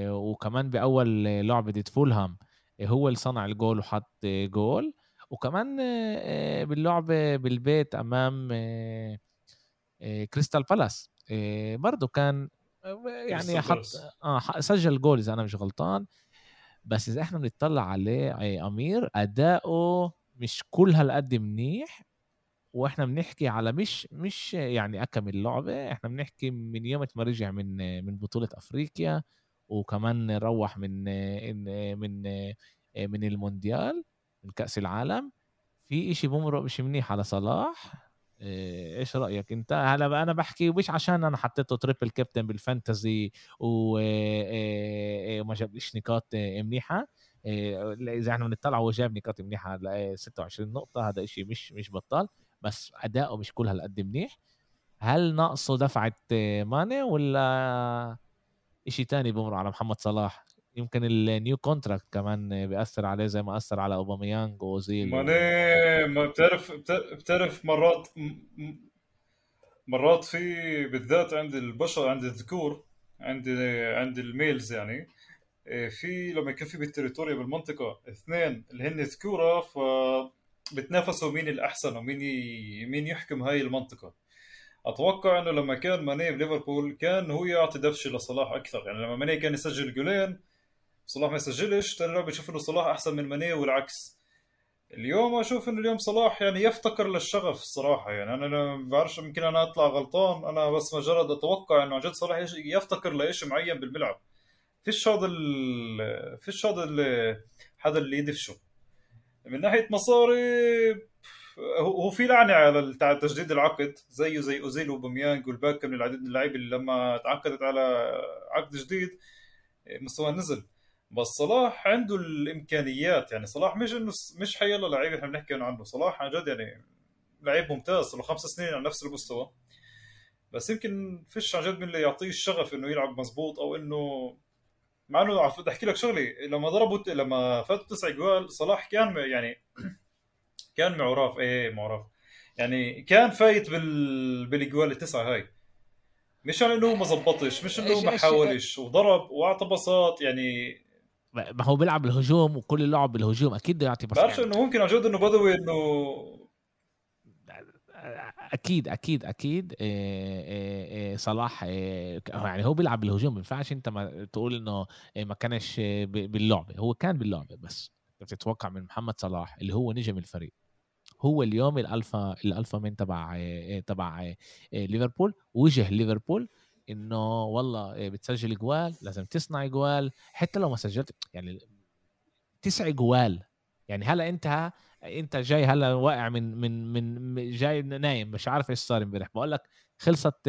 وكمان بأول لعبه ضد فولهام هو اللي صنع الجول وحط جول. وكمان باللعبه بالبيت أمام كريستال بالاس. برضه كان يعني حط آه سجل جول اذا أنا مش غلطان بس اذا إحنا بنطلع عليه امير اداؤه مش كل هالقد منيح وإحنا بنحكي على مش مش يعني اكمل لعبه إحنا بنحكي من يوم ما رجع من من بطوله افريقيا وكمان روح من من من المونديال من كاس العالم في إشي بمرق مش منيح على صلاح إيه، إيش رأيك أنت؟ هلا أنا بحكي مش عشان أنا حطيته triple captain بال fantasy وما جابليش نقاط منيحة. إيه، إذا إحنا بنطلع هو جاب نقاط منيحة 26 نقطة هذا إشي مش مش بطال بس أداؤه مش كل هالقد منيح. هل ناقصه دفعة ماني ولا إشي تاني بمر على محمد صلاح؟ يمكن ال new contract كمان بيأثر عليه زي ما أثر على أوباميانج وأوزيل ماني ما بتعرف بتعرف مرات مرات في بالذات عند البشر عند الذكور عند عند ال males يعني إيه، في لما يكون في بال טריטוריה بالمنطقة اثنين اللي هن ذكوره ف بتنافسوا مين الأحسن ومين. مين يحكم هاي المنطقة أتوقع إنه لما كان ماني بليفربول كان هو يعطي دفشة لصلاح أكثر يعني لما ماني كان يسجل جولين صلاح ما يسجلش ثاني لعبه بشوف إنه صلاح أحسن من ماني والعكس. اليوم أشوف إنه اليوم صلاح يعني يفتقر للشغف الصراحة. يعني أنا ما بعرفش يمكن أنا أطلع غلطان. أنا بس مجرد أتوقع إنه عن جد صلاح يفتقر لشيء معين بالملعب. فيش هذا فيش هذا هذا اللي يدفشه. من ناحية مصاري هو في لعنة على تجديد العقد زيه زي أوزيل وبوميانج والباكا من العديد من اللعيبه اللي لما تعقدت على عقد جديد مستواه نزل. بس صلاح عنده الإمكانيات يعني صلاح مش إنه مش حيلا لعيب إحنا بنحكي عنه صلاح عن جد يعني لعيب ممتاز صار له خمس سنين على نفس المستوى. بس يمكن فيش عن جد من اللي يعطيه الشغف إنه يلعب مزبوط أو إنه مع إنه بدي أحكي لك شغلي لما ضربوا لما فاتوا تسع جوال صلاح كان يعني كان معروف إيه معروف يعني كان فايت بال بالاجوال التسعة هاي. مش يعني إنه ما زبطش مش إنه ما حاولش وضرب وأعطى بساط يعني ما هو بيلعب الهجوم وكل اللعب بالهجوم أكيد بده يعطي بساط بعرفش إنه ممكن عن جد إنه بدوي إنه أكيد أكيد أكيد. صلاح يعني هو بيلعب بالهجوم ما ينفعش أنت ما تقول إنه ما كانش باللعبة. هو كان باللعبة بس. بتتوقع من محمد صلاح اللي هو نجم الفريق. هو اليوم الألفا الألفا من تبع تبع ليفربول وجه ليفربول. إنه والله بتسجل جوال لازم تصنع جوال. حتى لو ما سجلت يعني تسع جوال. يعني هلا أنت أنت جاي هلا واقع من من من جاي نايم مش عارف إيش صار امبارح. بقول لك خلصت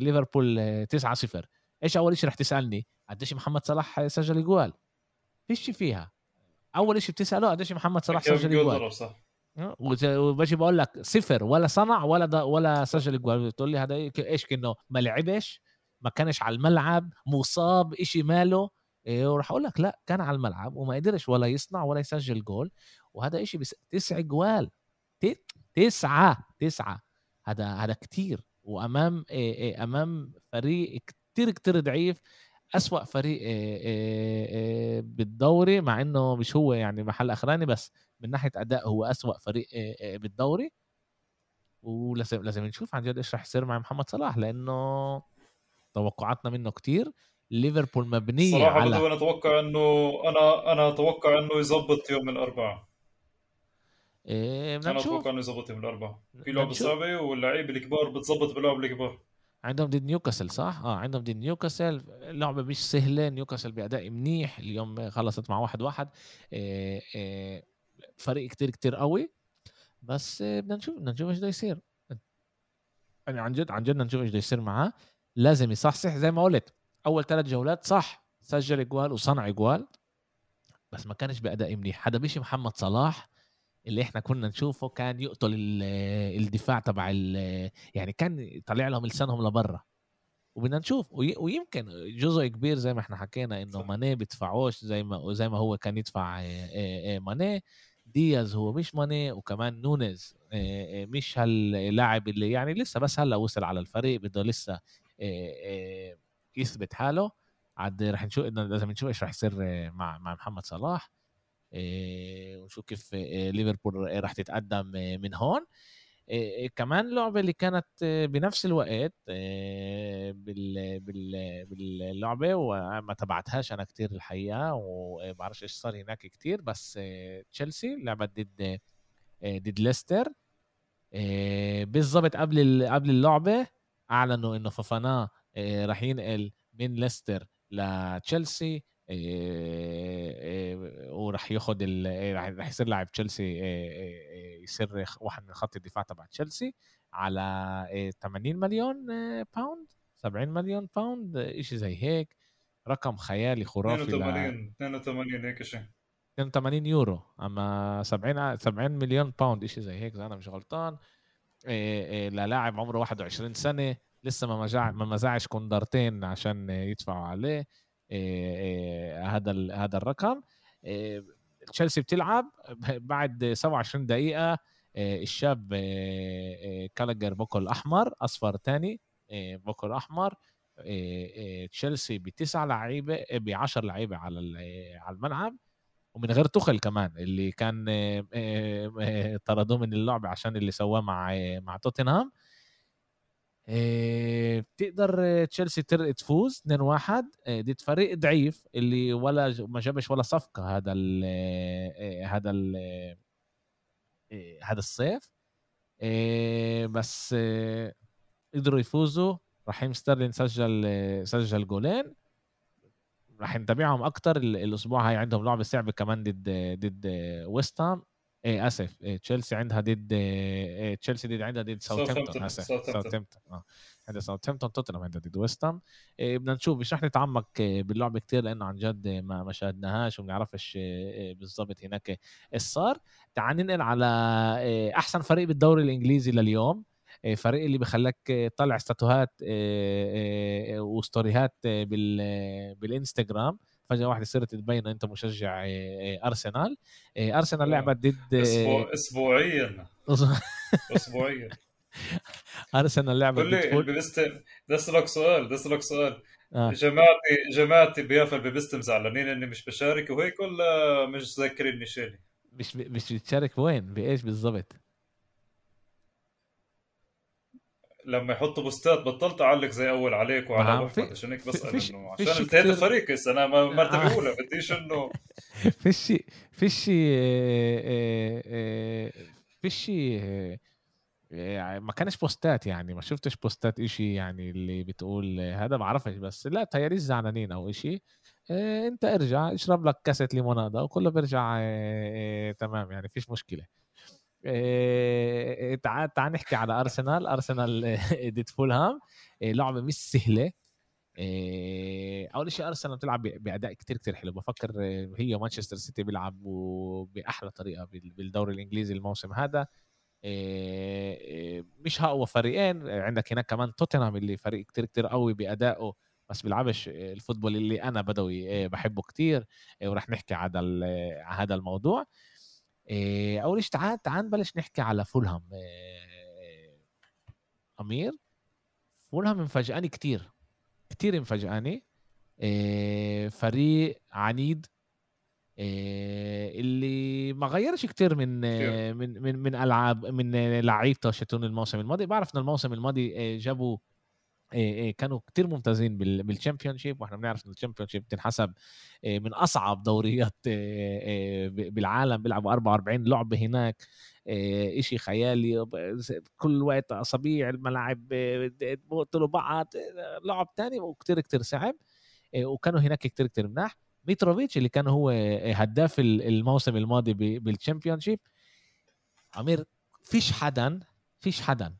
ليفربول 9 0 إيش أول شيء رح تسألني؟ قديش محمد صلاح سجل جوال؟ فيش فيها. أول شيء بتسأله قديش محمد صلاح سجل جوال؟ وبجي بقول لك صفر ولا صنع ولا ولا سجل جوال بتقول لي هذا إيش؟ كانه ما لعبش ما كانش على الملعب مصاب إشي ماله. إيه وراح أقول لك لا كان على الملعب وما قدرش ولا يصنع ولا يسجل جول. وهذا إشي بس تسع جوال تسعة تسعة. هذا هذا كتير. وأمام إيه إيه أمام فريق كتير كتير ضعيف. أسوأ فريق بالدوري مع إنه مش هو يعني محل أخراني بس من ناحية أداء هو أسوأ فريق بالدوري. ولازم لازم نشوف عن جد إيش راح يصير مع محمد صلاح لأنه توقعاتنا منه كتير. ليفربول مبنية صراحة على أنا أتوقع إنه أنا أنا أتوقع إنه يظبط يوم الأربعاء. إيه أنا أتوقع إنه يظبط يوم الأربعاء. في لعبه صعبه واللعيبة الكبار بتظبط باللعب الكبار. عندهم ضد نيوكاسل صح؟ آه عندهم ضد نيوكاسل. لعبة مش سهلة نيوكاسل باداء منيح اليوم خلصت مع واحد واحد. إيه إيه فريق كتير كتير قوي. بس بدنا نشوف بدنا نشوف إيش بده يصير. يعني عن جد عن جد بدنا نشوف إيش بده يصير معاه. لازم يصحصح زي ما قلت أول ثلاث جولات صح سجل جوال وصنع جوال بس ما كانش باداء منيح. هذا مش محمد صلاح اللي إحنا كنا نشوفه كان يقتل الدفاع تبع يعني كان طلع لهم لسانهم لبرا. وبدنا نشوف ويمكن جزء كبير زي ما إحنا حكينا إنه ماني بيدفعوش زي ما زي ما هو كان يدفع ماني. دياز هو مش ماني وكمان نونيز مش هاللاعب اللي يعني لسه بس هلأ وصل على الفريق بده لسه يثبت حاله. عاد رح نشوف لازم نشوف إيش رح يصير مع مع محمد صلاح. ونشوف كيف ليفربول رح تتقدم من هون. كمان لعبه اللي كانت بنفس الوقت بال بال باللعبة وما تبعتهاش أنا كتير الحقيقة وبعرفش إيش صار هناك كتير بس تشيلسي لعبت ضد ضد ليستر. بالضبط قبل قبل اللعبة أعلنوا إنه فافانا راح ينقل من ليستر لتشيلسي. وراح ياخد راح يصير لاعب تشيلسي يصير واحد من خط الدفاع تبع تشيلسي على 80 مليون pound 70 مليون pound شيء زي هيك. رقم خيالي خرافي 82 82 هيك شيء 82 يورو. أما 70 70 مليون pound شيء زي هيك إذا أنا مش غلطان. للاعب عمره 21 سنة لسه ما مجع ما مزعش كندرتين عشان يدفعوا عليه. هذا هذا الرقم. تشيلسي بتلعب بعد 27 دقيقة الشاب كالاجر بوكل احمر أصفر تاني بوكل احمر تشيلسي بتسع لعيبة ب 10 لعيبة على على الملعب. ومن غير تخل كمان اللي كان طردوه من اللعبه عشان اللي سواه مع مع توتنهام. بتقدر تشيلسي تفوز 2-1 ضد فريق ضعيف اللي ولا ما جابش ولا صفقة هذا ال هذا ال هذا الصيف. بس قدروا يفوزوا. رحيم ستيرلين سجل سجل جولين. راح نتابعهم أكثر الأسبوع هاي. عندهم لعبة صعبة كمان ضد ضد ويست إيه آسف. إيه تشيلسي عندها ضد إيه تشيلسي ضد عندها ضد ساوثهامبتون آسف. ساوثهامبتون آه. عندها ساوثهامبتون توتنهام عندها ضد ويست إيه بدنا نشوف مش رح نتعمق باللعبه كتير لأنه عن جد ما ما شاهدناهاش وما بنعرفش بالضبط هناك إيش صار. تعال ننقل على أحسن فريق بالدوري الإنجليزي لليوم. فريق اللي بخلك تطلع استاتوهات وستوريهات بالإنستغرام. فجأة واحدة صرت تبين إنت مشجع أرسنال. أرسنال لعبت ضد اسبوعيا. اسبوعيا. أرسنال لعبه قول لي البيبستم اسالك سؤال اسالك سؤال. آه. جماعتي جماعتي بيافا البيبستم زعلانين إني مش بشارك وهيك ولا مش ذاكريني شيلي مش مش بتشارك وين؟ بإيش بالضبط؟ لما يحطوا بوستات بطلت أعلق زي أول عليك وعلى احمد عشان هيك بسال فيش- إنه عشان انتهيت الفريق هسه أنا مرتبه آه. اولى بديش إنه. فيش فيش فيش ما كانش بوستات يعني. ما شفتش بوستات إشي يعني اللي بتقول هذا بعرفش بس لا تياريش زعلانين أو إشي. آه، أنت ارجع اشرب لك كاسة ليمونادا وكله بيرجع آه، آه، تمام يعني. فيش مشكلة. آه، تعال تعال نحكي على ارسنال ارسنال ضد فولهام. آه، لعبة مش سهلة. آه، أول شيء ارسنال بتلعب بأداء كتير كتير حلو. بفكر آه، هي مانشستر سيتي بيلعبوا بأحلى طريقة بال- بالدوري الإنجليزي الموسم هذا. آه، آه، مش اقوى فريقين. آه، عندك هناك كمان توتنهام اللي فريق كتير كتير قوي بأدائه بس بيلعبش آه، الفوتبول اللي أنا بدوي آه، بحبه كتير. آه، ورح نحكي على آه، هذا الموضوع. آه، اول شيء تعال تعال نبلش نحكي على فولهام آه، أمير. فولهام مفاجئاني كتير كتير مفاجئاني آه، فريق عنيد آه، اللي ما غيرش كتير من آه، من من من ألعاب من آه، لعيبته شتون الموسم الماضي. بعرف إن الموسم الماضي آه، جابوا آه، آه، كانوا كتير ممتازين بال- بال Championship وإحنا بنعرف إن ال Championship بتنحسب من أصعب دوريات بالعالم بيلعبوا 44 لعبه هناك إشي خيالي كل وقت أصابيع الملاعب بقتلوا بعض لعب تاني وكتير كتير صعب وكانوا هناك كتير كتير مناح. ميتروفيتش اللي كان هو هداف ال- الموسم الماضي بال Championship أمير فيش حدا فيش حدا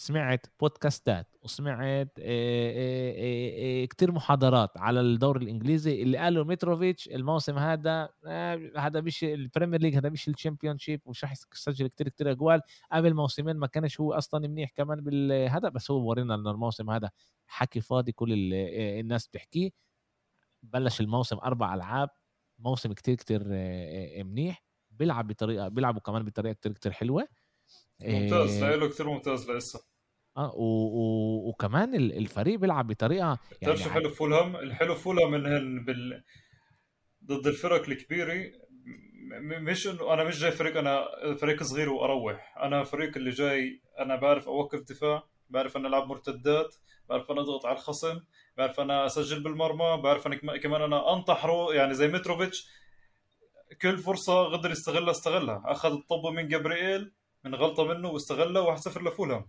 سمعت بودكاستات وسمعت آه، آه، آه، كتير محاضرات على الدوري الإنجليزي اللي قالوا متروفيتش الموسم هذا هذا مش ال Premier League هذا مش ال Championship ومش راح يسجل كتير كتير أجوال. قبل موسمين ما كانش هو أصلا منيح كمان بالهذا بس هو ورينا إنه الموسم هذا حكي فاضي كل ال- الناس بتحكيه. بلش الموسم أربع ألعاب موسم كتير كتير منيح. بيلعب بطريقة بيلعبوا كمان بطريقة كتير كتير حلوة. ممتاز له كثير ممتاز لسه. آه و... و... وكمان ال- الفريق بيلعب بطريقة بتعرف شو يعني حلو فولهام؟ الحلو فولهام انهن بال ضد الفرق الكبيرة م- مش إنه أنا مش جاي فريق أنا فريق صغير وأروح. أنا فريق اللي جاي أنا بعرف أوقف دفاع بعرف أنا ألعب مرتدات بعرف أنا أضغط على الخصم بعرف أنا أسجل بالمرمى بعرف أنا كم- كمان أنا انطحره يعني زي متروفيتش. كل فرصة قدر يستغلها استغلها. أخذ الطبه من جبريل من غلطة منه واستغلها 1-0 لفولهام.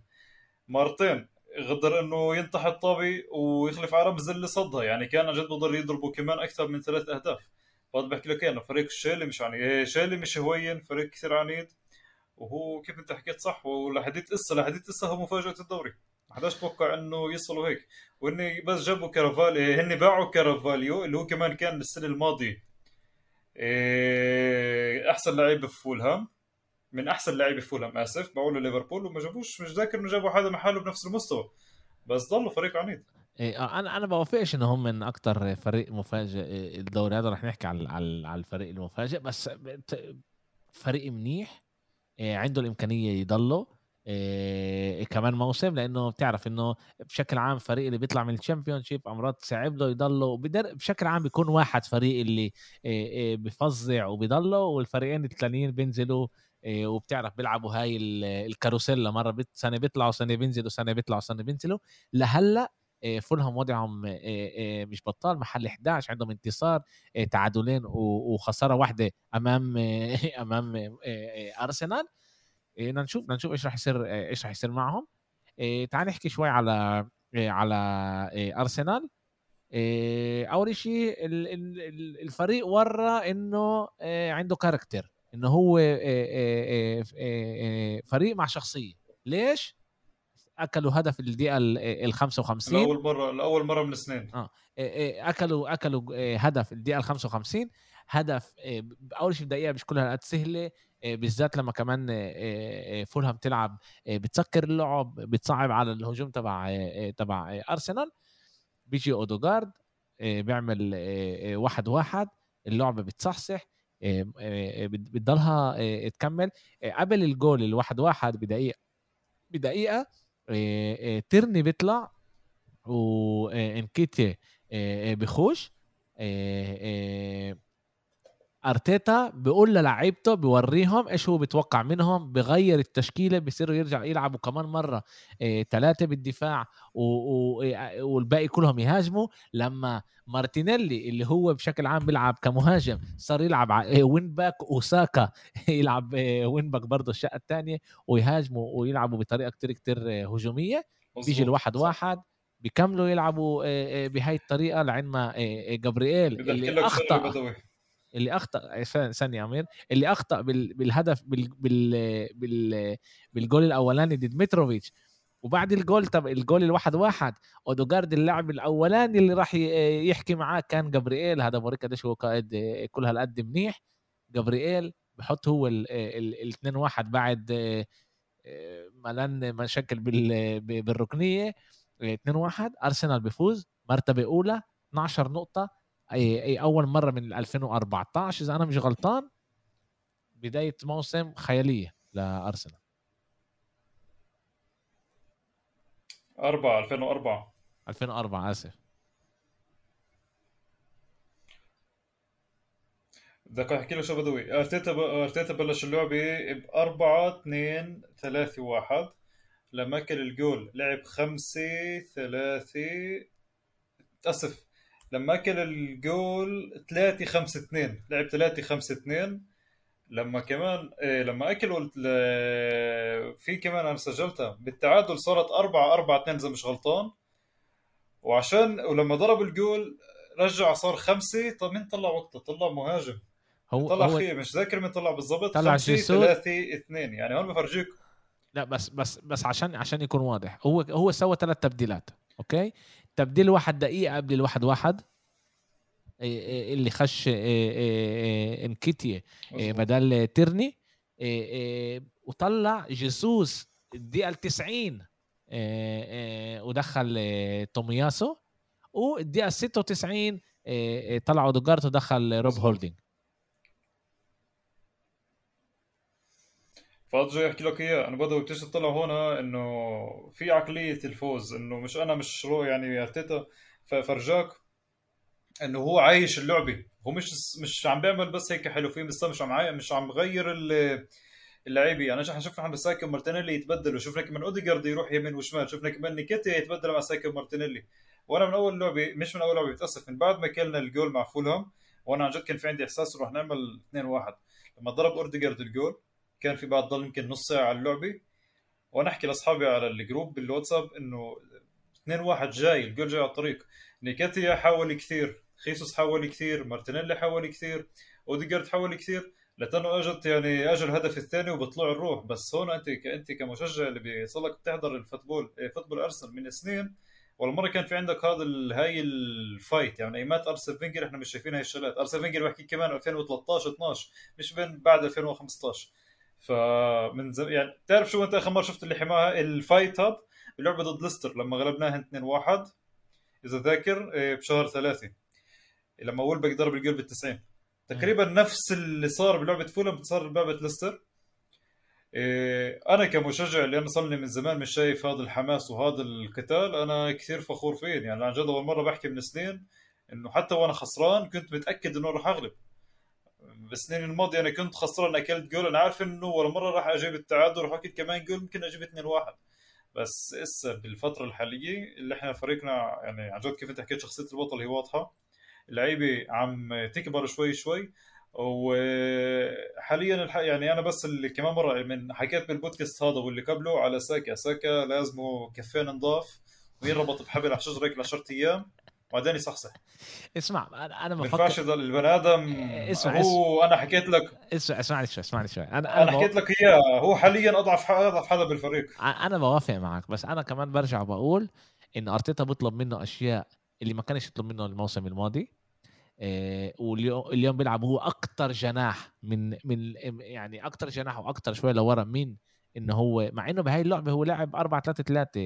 مرتين قدر إنه ينطح الطابي ويخلف على رمز اللي صدها. يعني كان عن جد بقدر يضربوا كمان أكثر من ثلاث أهداف. فهذا بحكي لك إنه فريق الشيلي مش عني إيه، شيلي مش هوين فريق كثير عنيد. وهو كيف أنت حكيت صح ولحديت إسا لحديت إسا هو مفاجأة الدوري. ما حداش توقع إنه يصلوا هيك. وإني بس جابوا كارفاليو هن باعوا كارفاليو اللي هو كمان كان السنة الماضية. إيه، أحسن لعيب في فولهام. من أحسن لعيبة فولهام آسف له ليفربول وما جابوش مش ذاكر إنه جابوا حدا محله بنفس المستوى بس ضلوا فريق عنيد. إيه، آه، أنا أنا بوافقش ان هم من أكتر فريق مفاجئ إيه، الدوري هذا رح نحكي على على الفريق المفاجئ بس فريق منيح إيه، عنده الإمكانية يضله إيه كمان موسم لأنه بتعرف إنه بشكل عام فريق اللي بيطلع من ال Championship مرات صعب له يضله بشكل عام بيكون واحد فريق اللي إيه إيه بفظع وبيضله والفريقين الثانيين بينزلوا وبتعرف بيلعبوا هاي ال- ال קרוסלה مرة بت سنة بيطلعوا سنة بينزلوا سنة بيطلعوا سنة بينزلوا. لهلأ إيه، فولهام وضعهم إيه، إيه، مش بطال محل 11 عندهم انتصار إيه، تعادلين وخسارة واحدة أمام إيه، أمام إيه، إيه، أرسنال. إيه، بدنا نشوف بدنا نشوف إيش راح يصير إيه، إيش راح يصير معهم. إيه، تعال نحكي شوي على إيه، على إيه، أرسنال. إيه، أول شيء ال- ال- ال- الفريق ورى إنه إيه، عنده كاركتر. انه هو إيه، إيه، إيه، إيه، إيه، فريق مع شخصيه ليش اكلوا هدف الدقيقه ال ال 55 لاول مره لاول مره من سنين إيه، إيه، اكلوا اكلوا إيه، هدف الدقيقه ال 55 هدف إيه، اول شيء دقيقه مش كلها قد سهله إيه، بالذات لما كمان إيه، إيه، فولهام تلعب إيه، بتسكر اللعب بتصعب على الهجوم تبع إيه، إيه، تبع إيه، ارسنال بيجي اودوجارد إيه، بيعمل إيه، إيه، واحد واحد اللعبه بتصحصح إيه، إيه، بت- بتضلها إيه، تكمل. إيه، قبل الجول الواحد واحد بدقيقة بدقيقة ترني بيطلع وانكيتيا بخش أرتيتا بيقول للعيبته بوريهم إيش هو بيتوقع منهم بغير التشكيلة بيصيروا يرجع يلعبوا كمان مرة ثلاثة بالدفاع والباقي كلهم يهاجموا. لما مارتينيلي اللي هو بشكل عام بيلعب كمهاجم صار يلعب wing back وساكا يلعب wing back برضه الشقة الثانية ويهاجموا ويلعبوا بطريقة كتير كتير هجومية. بيجي الواحد واحد بيكملوا يلعبوا بهاي الطريقة لعند ما جابرييل اللي أخطأ. اللي أخطأ ثانية امير اللي أخطأ بالهدف بال بال بال بالجول الأولاني ضد متروفيتش وبعد الجول طب الجول الواحد واحد اودوجارد اللاعب الأولاني اللي راح يحكي معاه كان جابرييل هذا بوريك قديش هو قائد كل هالقد منيح جابرييل بحط هو الاثنين واحد بعد ملان مشاكل بالركنية 2 1 أرسنال بيفوز مرتبة أولى 12 نقطة أي أي أول مرة من 2014 إذا أنا مش غلطان بداية موسم خيالية لأرسنال. 4 2004 2004 آسف. بدك أحكي له شو بدوي. أرتيتا أرتيتا بلش اللعبة ب 4 2 3 1 لما اكل الجول لعب 5 3 آسف. لما أكل الجول 3 5 2 لعب 3 5 2 لما كمان إيه لما اكلوا في كمان أنا سجلتها. بالتعادل صارت 4 4 2 إذا مش غلطان. وعشان ولما ضرب الجول رجع صار خمسة. طب مين طلع وقته؟ طلع مهاجم. هو طلع هو خي مش ذاكر مين طلع بالضبط. طلع خمسة ثلاثة اثنين. يعني هون بفرجيك لا بس بس بس عشان عشان يكون واضح. هو هو سوى ثلاث تبديلات أوكي؟ تبديل واحد دقيقة قبل الواحد واحد. اللي خش انكيتيه بدل ترني وطلع جيسوس الدقيقة ال 90 ودخل تومياسو. والدقيقة 96 طلع اودوجارت ودخل روب هولدينج. فاضي أحكي لك إياه. أنا بدو بديش اطلع هون إنه في عقلية الفوز إنه مش أنا مش رو يعني أرتيتا. فرجاك إنه هو عايش اللعبة. هو مش مش عم بيعمل بس هيك حلو فيه بس مش عم مش عم بغير اللعيبة. يعني إحنا شفنا عم ساكا مارتينيلي يتبدلوا. شفنا كمان أوديجارد يروح يمين وشمال. شفنا كمان نيكيتي يتبدل مع ساكا مارتينيلي. وأنا من أول لعبه مش من أول لعبة بتاسف من بعد ما أكلنا الجول مع فولهام وأنا عن جد كان في عندي إحساس رح نعمل 2 1 لما ضرب أوديجارد الجول كان في بعد ضل يمكن نص ساعة على اللعبة. وأنا احكي لأصحابي على الجروب بالواتساب إنه 2 1 جاي الجول جاي على الطريق. نيكاتيا حاول كثير خيسوس حاول كثير مارتينيلي حاول كثير أوديجارد حاول كثير. لتنو اجت يعني اجى الهدف الثاني وبطلع الروح. بس هون أنت أنت كمشجع اللي بيصلك بتحضر ال football إيه، football أرسنال من سنين. ولا مره كان في عندك هذا هاي ال fight. يعني أيمات أرسين فينجر إحنا مش شايفين هاي الشغلات. أرسين فينجر بحكي كمان 2013 12 مش بين بعد 2015 فمن زم... يعني بتعرف شو انت آخر مرة شفت اللي حماها؟ ال fight هذا بلعبه ضد ليستر لما غلبناها 2-1 إذا ذاكر إيه، بشهر ثلاثة. لما وولبك ضرب الجول بال 90 تقريبا نفس اللي صار بلعبة فولم صار بلعبة ليستر. إيه أنا كمشجع اللي أنا صار لي من زمان مش شايف هذا الحماس وهذا القتال أنا كثير فخور فيه. يعني عن جد أول مرة بحكي من سنين إنه حتى وأنا خسران كنت متأكد إنه راح أغلب. بالسنين الماضية أنا كنت خسران اكلت جول. أنا عارف إنه ولا مرة راح أجيب التعادل راح اكل كمان جول ممكن أجيب 2 1 بس إسا بالفترة الحالية اللي إحنا فريقنا يعني عن جد كيف أنت حكيت شخصية البطل هي واضحة. اللعيبة عم تكبر شوي شوي. وحاليا. يعني أنا بس اللي كمان مرة من حكيت بالبودكاست هذا واللي قبله على ساكا. ساكا لازمه كفين نضاف وينربط بحبل على شجره هيك 10 أيام. وبعدين يصحصح. اسمع أنا أنا بفكر ينفعش البني آدم. اسمع هو أنا حكيت لك. اسمع اسمعني شوي اسمعني شوي. أنا أنا, أنا حكيت لك اياه هو حاليا أضعف أضعف حدا بالفريق. أنا بوافق معك بس أنا كمان برجع بقول إن أرتيتا بيطلب منه أشياء اللي ما كانش يطلب منه الموسم الماضي. آه، واليوم اليوم بيلعب هو أكثر جناح من من يعني أكثر جناح وأكثر شوي لورا من انه هو مع إنه بهاي اللعبة هو لعب 4 3 3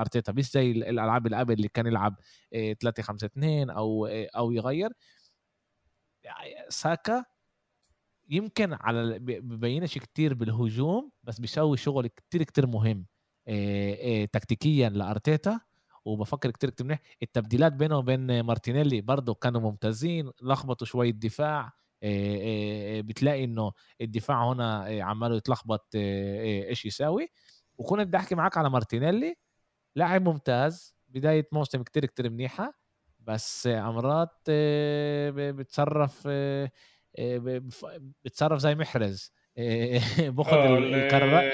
أرتيتا مش زي الألعاب اللي قبل اللي كان يلعب 3 5 2 أو آه، أو يغير. ساكا يمكن على ببينش كتير بالهجوم بس بيسوي شغل كتير كتير مهم تكتيكيا لأرتيتا وبفكر كتير كتير منيح. التبديلات بينه وبين مارتينيلي برضه كانوا ممتازين لخبطوا شوية دفاع بتلاقي إنه الدفاع هنا عماله يتلخبط إيش يساوي. وكنت بدي أحكي معك على مارتينيلي لاعب ممتاز بداية موسم كتير كتير منيحة بس امرات بتصرف بتصرف زي محرز باخذ آه،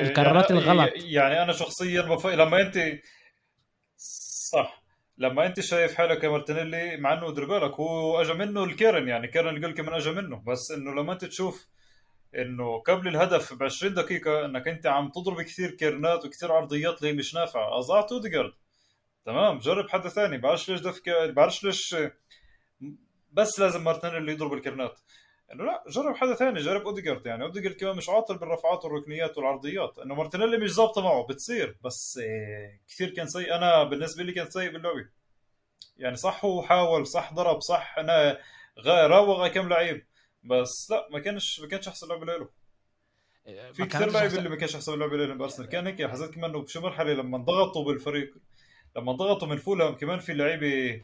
القرارات يعني الغلط. يعني أنا شخصيا بف... لما أنت صح. لما انت شايف حالك يا مارتينيلي مع انه دير بالك هو اجى منه الكيرن يعني كيرن يقول كمان اجى منه. بس انه لما انت تشوف انه قبل الهدف ب 20 دقيقة انك انت عم تضرب كثير كيرنات وكثير عرضيات اللي مش نافعة اضعت أوديجارد. تمام جرب حدا ثاني بعرفش ليش دفك بعرفش ليش بس لازم مارتينيلي يضرب الكيرنات. إنه لا جرب حدا ثاني جرب أوديجارد يعني. أوديجارد كمان مش عاطل بالرفعات والركنيات والعرضيات. إنه مارتينيلي مش ظابطة معه بتصير. بس إيه كثير كان سيء. أنا بالنسبة لي كان سيء باللعبة. يعني صح هو حاول صح ضرب صح أنا راوغ كم لعيب. بس لا ما كانش ما كانش أحسن لعبة له. في كثير لعيبة اللي ما كانش أحسن لعبة له بارسنال كان هيك حسيت كمان إنه بشي مرحلة لما انضغطوا بالفريق لما انضغطوا من فولهام كمان في لعيبة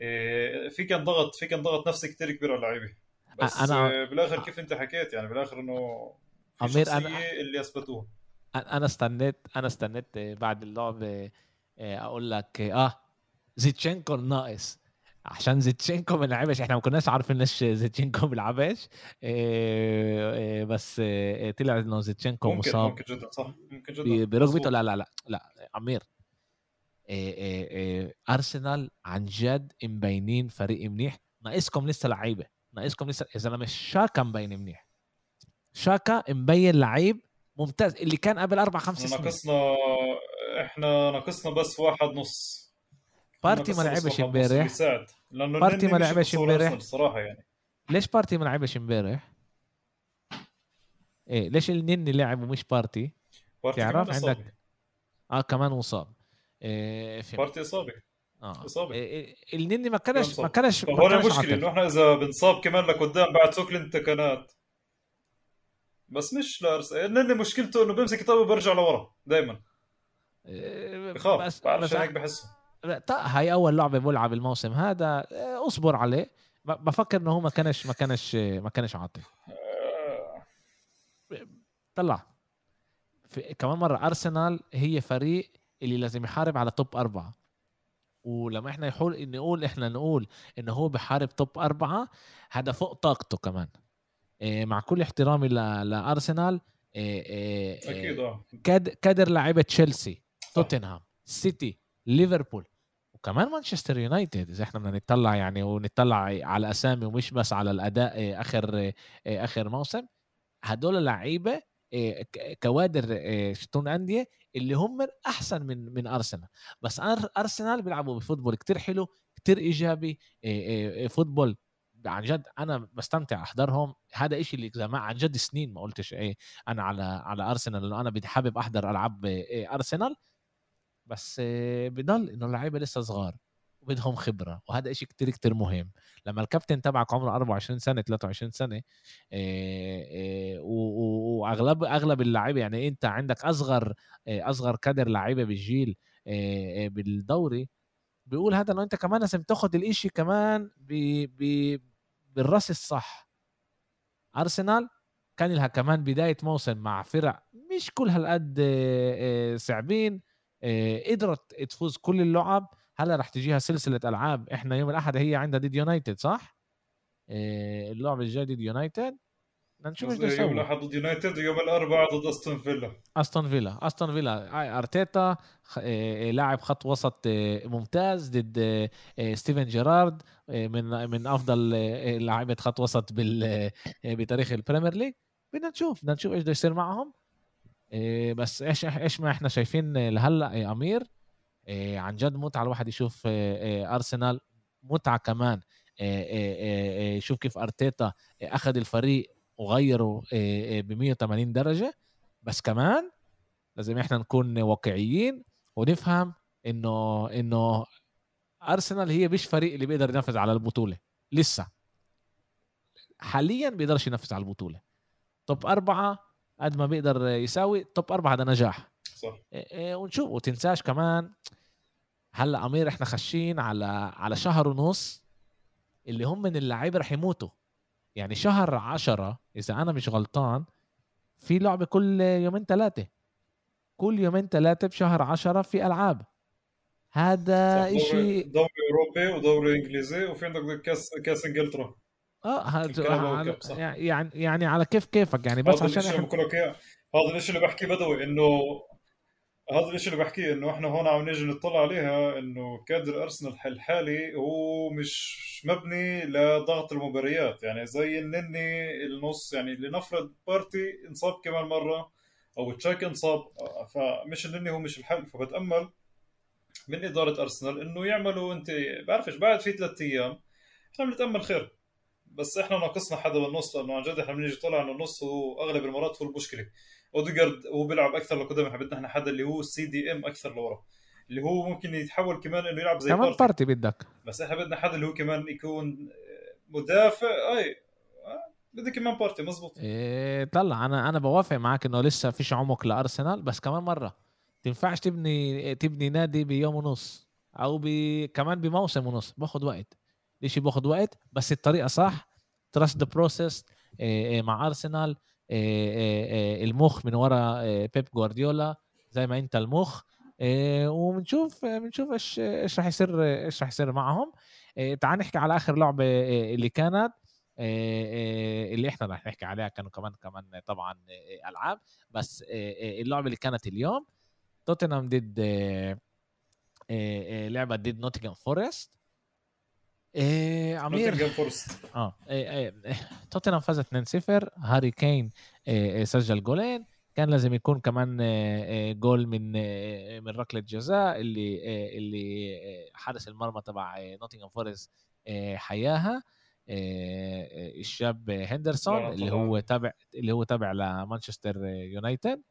إيه، في كان ضغط في كان ضغط نفسي كثير كبير على اللعيبة. بس أنا... بالآخر كيف أنت حكيت؟ يعني بالآخر إنه في أمير أنا... اللي اثبتوه أنا استنيت أنا استنيت بعد اللعبه آه، أقول لك آه زيتشينكو ناقص. عشان زيتشينكو ما لعبش إحنا ما كناش عارفين ليش زيتشينكو ما إيه إيه بس إيه طلع إنه زيتشينكو مصاب. ممكن جدا صح. ممكن جدا. بركبته لا لا لا لا عمير أرسنال عن جد مبينين فريق منيح. ناقصكم لسه لعيبة. ناقصكم لسه. يا زلمة شاكا مبين منيح. شاكا مبين لعيب ممتاز اللي كان قبل أربع خمس سنين. ناقصنا إحنا ناقصنا بس واحد نص. بارتي ما لعبش امبارح. بارتي ما لعبش امبارح. الصراحه يعني. ليش بارتي ما لعبش امبارح؟ إيه ليش النني لعب ومش بارتي؟ بارتي تعرف عندك آه كمان مصاب. إيه بارتي إصابة. آه. إصابة. إيه النني ما كانش ما كانش هو المشكلة إنه إحنا إذا بنصاب كمان لقدام بعد سوكلين تكنات بس مش لارس النني مشكلته إنه بيمسك الطابه وبرجع لورا دائما إيه بخاف. بس بعرفش هيك بحسه. هاي أول لعبة بلعب الموسم هذا. آه، اصبر عليه. بفكر إنه هو ما كانش ما كانش ما كانش عاطل. طلع. في كمان مرة أرسنال هي فريق اللي لازم يحارب على توب أربعة. ولما إحنا يحول نقول إحنا نقول انه هو بحارب توب أربعة هذا فوق طاقته كمان. إيه، مع كل احترامي لأرسنال إيه، إيه، أكيد آه كادر لعيبة تشيلسي توتنهام سيتي ليفربول وكمان مانشستر يونايتد. إذا إحنا بدنا نطلع يعني ونطلع على الاسامي ومش بس على الأداء آه، آخر آه، آخر موسم هدول لعيبة آه، كوادر شتون أندية اللي هم احسن من من أرسنال. بس أرسنال بيلعبوا بفوتبول كتير حلو كتير إيجابي. فوتبول عن جد أنا بستمتع أحضرهم. هذا إشي اللي زمان عن جد سنين ما قلتش إيه أنا على على أرسنال لأنه أنا بدي حابب أحضر ألعاب أرسنال. بس بضل إنه اللعيبة لسه صغار. وبدهم خبرة وهذا إشي كتير كتير مهم. لما الكابتن تبعك عمره 24 سنة 23 سنة وأغلب أغلب اللعيبه يعني أنت عندك أصغر أصغر كادر لعيبه بالجيل بالدوري بيقول هذا انه أنت كمان لازم تاخذ الإشي كمان ب... ب... بالرأس الصح. أرسنال كان لها كمان بداية موسم مع فرق مش كل هالقد صعبين آه، قدرت تفوز كل اللعب. هلا رح تجيها سلسلة ألعاب. إحنا يوم الأحد هي عندها ضد يونايتد صح؟ آه، اللعبة الجاية ضد يونايتد. بدنا نشوف إيش يوم الأحد ضد يونايتد ويوم الاربعاء ضد أستون فيلا. أستون فيلا. أستون فيلا. أرتيتا آه، لاعب خط وسط ممتاز ضد ستيفن جيرارد من من أفضل لاعيبه خط وسط بتاريخ البريمير ليج. بدنا نشوف. بدنا نشوف إيش بده يصير معهم. إيه بس إيش إيش ما إحنا شايفين لهلأ يا أمير. إيه عن جد متعة الواحد يشوف إيه أرسنال. متعة كمان يشوف كيف أرتيتا أخذ الفريق وغيره ب 180 درجة. بس كمان لازم إحنا نكون واقعيين ونفهم إنه إنه أرسنال هي مش فريق اللي بيقدر ينفذ على البطولة. لسه. حاليا بيقدرش ينفذ على البطولة. توب أربعة قد ما بيقدر يساوي توب أربعة هذا نجاح. صح. ونشوف وتنساش كمان هلا امير إحنا خشين على على شهر ونص اللي هم من اللعيبة رح يموتوا. يعني شهر عشرة إذا أنا مش غلطان في لعبة كل يومين ثلاثة كل يومين ثلاثة بشهر عشرة في ألعاب. هذا شيء دوري أوروبي ودوري إنجليزي وفي عندك كاس كاس إنجلترا. آه هذا يعني يعني على كيف كيفك يعني بس عشان إحنا هذا الشيء اللي بحكيه بدوي إنه هذا الشيء اللي بحكيه إنه إحنا هون عم نيجي نطلع عليها إنه كادر أرسنال الحالي هو مش مبني لضغط المباريات. يعني زي النني النص يعني لنفرض بارتي انصاب كمان مرة أو تشاك انصاب فمش النني هو مش الحل. فبتأمل من إدارة أرسنال إنه يعملوا أنت بعرفش بعد في ثلاث أيام إحنا بنتأمل خير. بس إحنا ناقصنا حدا بالنص لأنه عن جد إحنا بنيجي طلع إنه النص هو أغلب المرات هو المشكلة. اوديجارد هو بيلعب أكثر لقدام إحنا بدنا إحنا حدا اللي هو ال CDM أكثر لورا اللي هو ممكن يتحول كمان إنه يلعب زي كمان بارتي, بدك. بس إحنا بدنا حدا اللي هو كمان يكون مدافع أي آه، بدك كمان بارتي مزبوط. إيه طلع أنا أنا بوافق معك إنه لسه فيش عمق لأرسنال بس كمان مرة. تنفعش تبني تبني نادي بيوم ونص أو ب... كمان بموسم ونص باخذ وقت. الشيء باخذ وقت بس الطريقة صح trust the process مع أرسنال. المخ من ورا بيب جوارديولا زي ما انت المخ. وبنشوف بنشوف إيش إيش راح يصير إيش راح يصير معهم. تعال نحكي على آخر لعبة اللي كانت. اللي إحنا راح نحكي عليها كانوا كمان كمان طبعا ألعاب. بس اللعبة اللي كانت اليوم توتنهام ضد لعبة ضد نوتنغهام فورست إيه عمير فورست. آه إيه إيه توتنهام فاز 2-0 هاري كين إيه, إيه سجل جولين. كان لازم يكون كمان إيه, إيه جول من إيه من ركلة جزاء اللي إيه اللي إيه حارس المرمى تبع نوتنغهام فورست إيه حياها. إيه الشاب هندرسون اللي هو تابع اللي هو تابع لمانشستر يونايتد.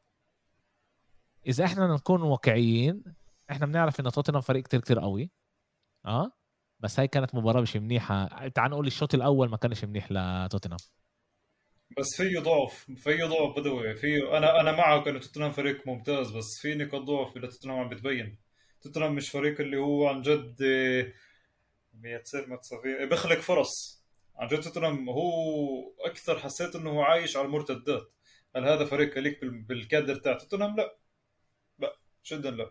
إذا إحنا نكون واقعيين إحنا بنعرف إن توتنهام فريق كتير كتير قوي. آه. بس هاي كانت مباراة مش منيحة. تعال نقول الشوط الأول ما كانش منيح لتوتنهام. بس فيه ضعف فيه ضعف بدوي فيه أنا أنا معك انه توتنهام فريق ممتاز بس في نقاط ضعف اللي توتنهام عم بتبين. توتنهام مش فريق اللي هو عن جد بيتصير ما بيخلق فرص. عن جد توتنهام هو أكثر حسيت إنه هو عايش على المرتدات هل هذا فريق ليك بالكادر تاع توتنهام؟ لا. لا. جدا لا.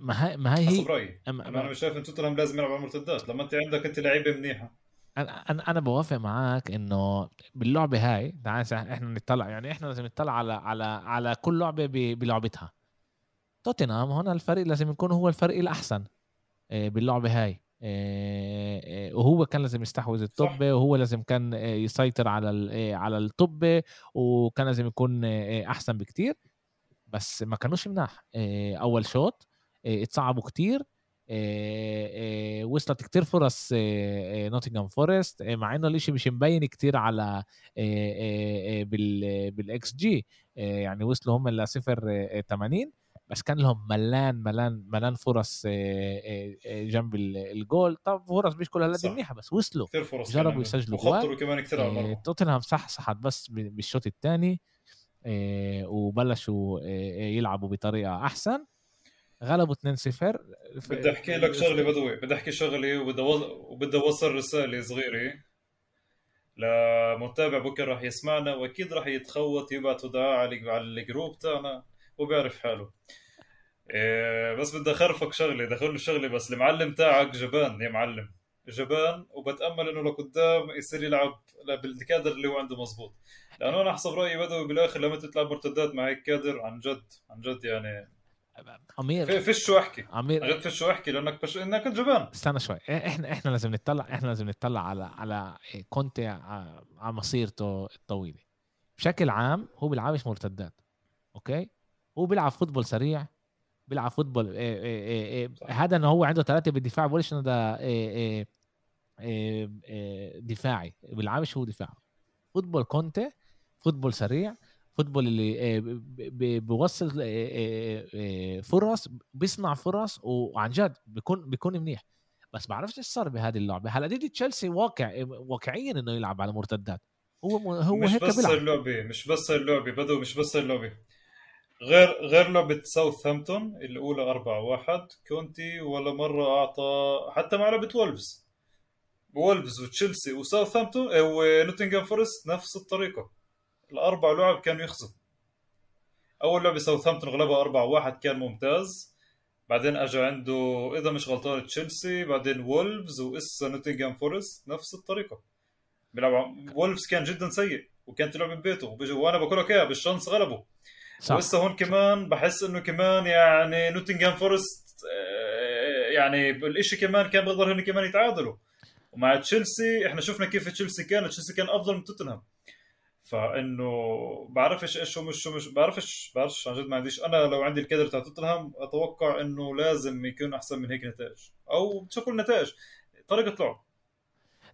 ما هي ما هي حسب رأيي. أنا أنا مش شايف إن توتنهام لازم يلعب على المرتدات لما أنت عندك أنت لعيبة منيحة. أنا أنا أنا بوافق معك إنه باللعبة هاي تعال إحنا نطلع يعني إحنا لازم نطلع على على على كل لعبة بلعبتها. توتنهام هنا الفريق لازم يكون هو الفريق الأحسن آه، باللعبة هاي. آه، آه، وهو كان لازم يستحوذ الطبة وهو لازم كان يسيطر على على الطبة وكان لازم يكون أحسن بكتير. بس ما كانوش مناح. أول شوط اتصعبوا كتير. وصلت كتير فرص نوتنغهام فورست مع إنه الإشي مش مبين كتير على بال XG. يعني وصلوا هم ل 0 80 بس كان لهم ملان ملان ملان فرص جنب الجول. طب فرص مش كلها هالقد منيحة بس وصلوا. كثير فرص جربوا يسجلوا جول كمان كثير على توتنهام صحصحت بس بالشوط الثاني. وبلشوا يلعبوا بطريقة أحسن. غلبوا 2-0 بدي أحكي لك شغلة بدوي بدي أحكي شغلة وبدي وبدي أوصل رسالة صغيرة لمتابع بكرة راح يسمعنا وأكيد راح يتخوت يبعثوا دعاء على الجروب تاعنا وبيعرف حاله. إيه بس بدي أخرفك شغلة دخل له شغلة بس المعلم تاعك جبان يا معلم. جبان وبتأمل إنه لقدام يصير يلعب بالكادر اللي هو عنده مزبوط لأنه أنا حسب رأيي بدوي بالآخر لما تلعب مرتدات مع هيك كادر عن جد عن جد يعني. عمير. فيش شو أحكي. عمير. جد فيش شو أحكي لأنك بش... إنك جبان. استنى شوي. إحنا إحنا لازم نطلع إحنا لازم نطلع على على كونتي على مسيرته الطويلة. بشكل عام هو بيلعبش مرتدات okay؟ هو بيلعب football سريع بيلعب football. إيه إيه إيه هذا انه هو عنده ثلاثة بالدفاع بقولش إنه ده دفاعي. بيلعبش هو دفاع football كونتي football سريع football اللي بيوصل فرص بيصنع فرص وعن جد بيكون بيكون منيح. بس بعرفش إيش صار بهذه اللعبة. هلا دي تشيلسي واقع واقعيا إنه يلعب على مرتدات. هو هو مش هيك بس بيلعب. اللعبة مش بس اللعبة بدو مش بس اللعبة. غير غير لعبة ساوثهامبتون الأولى 4 1 كونتي ولا مرة أعطى حتى مع لعبة وولفز. وولفز وتشيلسي وساوثهامبتون ونوتنغهام فورست نفس الطريقة. الأربع لعب كانوا يخزوا أول لعبة ساوثهامبتون غلبها 4 1 كان ممتاز. بعدين اجى عنده إذا مش غلطان تشيلسي بعدين وولفز وإسا نوتنغهام فورست نفس الطريقة. بيلعب وولفز كان جدا سيء وكانت تلعب ببيته وبيجوا وأنا بقول لك إياها بال chance غلبوا. صح. وهسه هون كمان بحس إنه كمان يعني نوتنغهام فورست آه، يعني بالشيء كمان كان بيقدر هن كمان يتعادلوا. ومع تشيلسي إحنا شفنا كيف تشيلسي كان تشيلسي كان أفضل من توتنهام. فإنه بعرفش إيش هو مش شو مش بعرفش بعرفش عن جد ما عنديش أنا لو عندي الكادر تاع توتنهام أتوقع إنه لازم يكون أحسن من هيك نتائج. أو شو كل نتائج. طريقة لعب.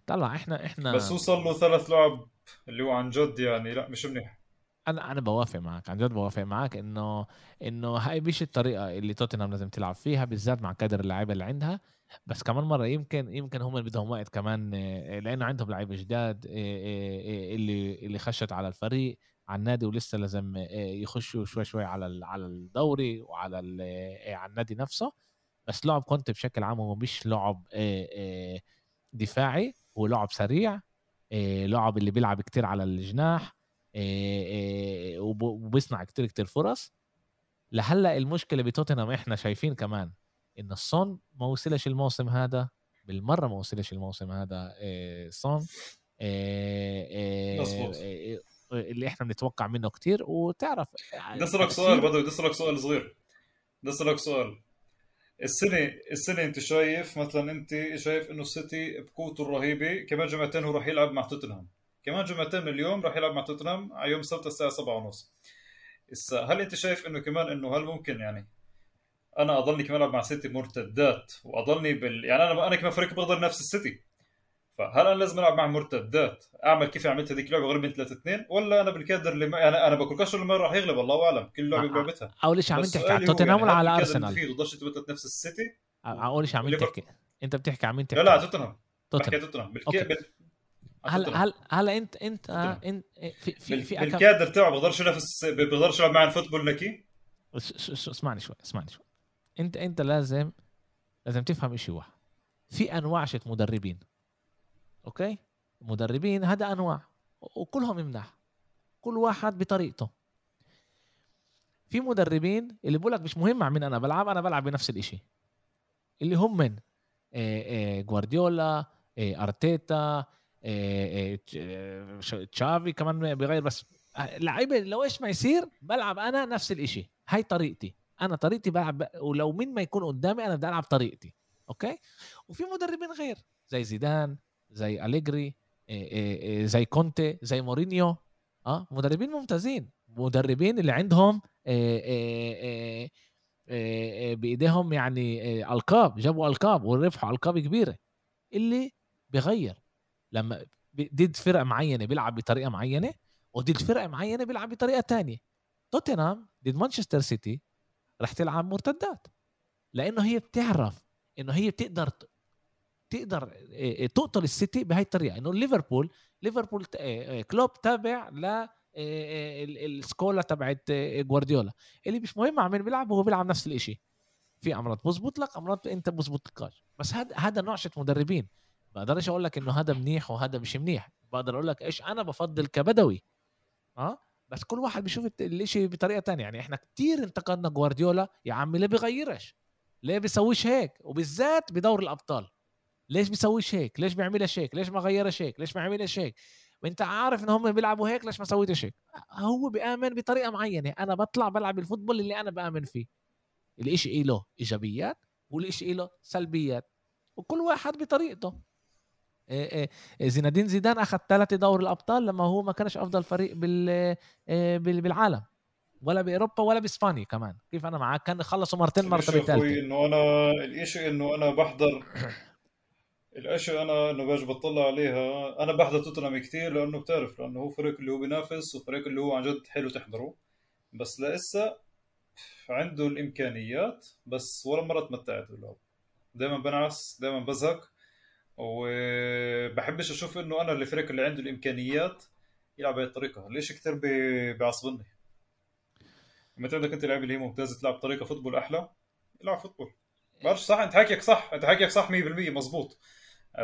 طلع إحنا إحنا بس وصل له ثلاث لعب اللي هو عن جد يعني لا مش منيح. أنا أنا بوافق معك عن جد بوافق معك إنه إنه هاي مش الطريقة اللي توتنهام لازم تلعب فيها بالذات مع كادر اللعيبة اللي عندها. بس كمان مرة يمكن يمكن هم بدهم وقت كمان آه، لأنه عندهم لعيبه جداد آه، آه، اللي اللي خشت على الفريق على النادي ولسه لازم يخشوا شوي شوي على على الدوري وعلى على النادي نفسه. بس لعب كونت بشكل عام هو مش لعب دفاعي هو لعب سريع لعب اللي بيلعب كتير على الجناح. وبيصنع كتير كتير فرص. لهلأ المشكلة بتوتنهام إحنا شايفين كمان إن الصون ما وصلش الموسم هذا بالمرة ما وصلش الموسم هذا صون اللي إحنا بنتوقع منه كتير. وتعرف بدي اسالك سؤال بدوي بدي اسالك سؤال صغير. بدي اسالك سؤال. السنة السنة أنت شايف مثلا أنت شايف إنه السيتي بقوته الرهيبة كمان جمعتين هو راح يلعب مع توتنهام. كمان جمعتين من اليوم راح يلعب مع توتنهام على يوم السبت الساعة 7 ونص. هل أنت شايف إنه كمان إنه هل ممكن يعني؟ أنا أضلني كمان ألعب مع سيتي مرتدات وأضلني بال يعني أنا أنا كمان فريق بقدر نفس السيتي. فهل أنا لازم ألعب مع مرتدات؟ أعمل كيف عملت هذيك اللعبة غير من 3 2 ولا أنا بالكادر اللي ما أنا أنا كاش اللي راح يغلب الله أعلم. كل لعبة بلعبتها. أول شيء عم تحكي على توتنهام ولا على أرسنال؟ في تضلش تبتت نفس السيتي؟ أول شيء عم تحكي. أنت بتحكي مين تحكي؟ لا لا توتنهام. توتنهام. هلا هلا هلا انت انت انت في في في بالكادر تبعه بقدرش ينافس بقدرش يلعب معي football نكي؟ اسمعني شوي اسمعني شوي. انت أنت لازم لازم تفهم شيء واحد. في أنواع شت مدربين. okay؟ مدربين هذا أنواع. وكلهم مناح كل واحد بطريقته. في مدربين اللي بقول لك مش مهم مع مين أنا بلعب أنا بلعب بنفس الإشي. اللي هم من جوارديولا أرتيتا تشافي كمان بيغير بس لعيبة لو إيش ما يصير بلعب أنا نفس الإشي. هاي طريقتي. أنا طريقتي بلعب ولو مين ما يكون قدامي أنا بدي ألعب طريقتي. okay؟ وفي مدربين غير زي زيدان زي أليجري زي كونتي زي مورينيو. آه مدربين ممتازين. مدربين اللي عندهم بإيديهم يعني ألقاب جابوا ألقاب وربحوا ألقاب كبيرة. اللي بغير لما ضد فرقة معينة بيلعب بطريقة معينة وضد فرقة معينة بيلعب بطريقة تانية. توتنهام ضد مانشستر سيتي رح تلعب مرتدات لأنه هي بتعرف إنه هي بتقدر تقدر تقتل السيتي بهاي الطريقة. إنه ليفربول ليفربول كلوب تابع ل السكولا تبعت جوارديولا. اللي مش مهم مين بيلعب هو بيلعب نفس الشيء في أمراض بزبط لك أمراض أنت بزبط لكاش بس هذا هذا نوع مدربين. بقدرش أقول لك انه هذا منيح وهذا مش منيح. بقدر أقول لك إيش أنا بفضل كبدوي. آه؟ بس كل واحد بيشوف الشيء بطريقة تانية. يعني إحنا كتير انتقدنا جوارديولا يا عمي ليه بيغيرش؟ ليه بيسويش هيك؟ وبالذات بدور الأبطال. ليش بيسويش هيك؟ ليش بيعملش هيك؟ ليش ما غيرش هيك؟ ليش ما عملش هيك؟ وانت عارف إن هم بيلعبوا هيك ليش ما سويتش هيك؟ هو بيآمن بطريقة معينة. أنا بطلع بلعب الفوتبول اللي أنا بآمن فيه. الإشي له إيجابيات والإشي له سلبيات. وكل واحد بطريقته. زينادين زيدان أخذ ثلاثة دوري الأبطال لما هو ما كانش أفضل فريق بالعالم. ولا بأوروبا ولا بإسبانيا كمان. كيف أنا معك؟ كان خلصوا مرتين مرتبه ثالثه إنه أنا الشيء إنه أنا بحضر الاشياء أنا انه باجي بطلع عليها. أنا بحضر توتنهام كثير لأنه بتعرف لأنه هو فريق اللي هو بينافس وفريق اللي هو عن جد حلو تحضره. بس لسه عنده الإمكانيات بس ولا مرة تمتعت باللعب. دائما بنعس دائما بزهق. وبحبش أشوف إنه أنا الفريق اللي عنده الإمكانيات يلعب بهي الطريقة. ليش كثير بيعصبني؟ لما عندك أنت لعيبه اللي هي ممتازه تلعب بطريقه football أحلى العب football. بعرفش صح أنت حكيك صح أنت حكيك صح 100% مزبوط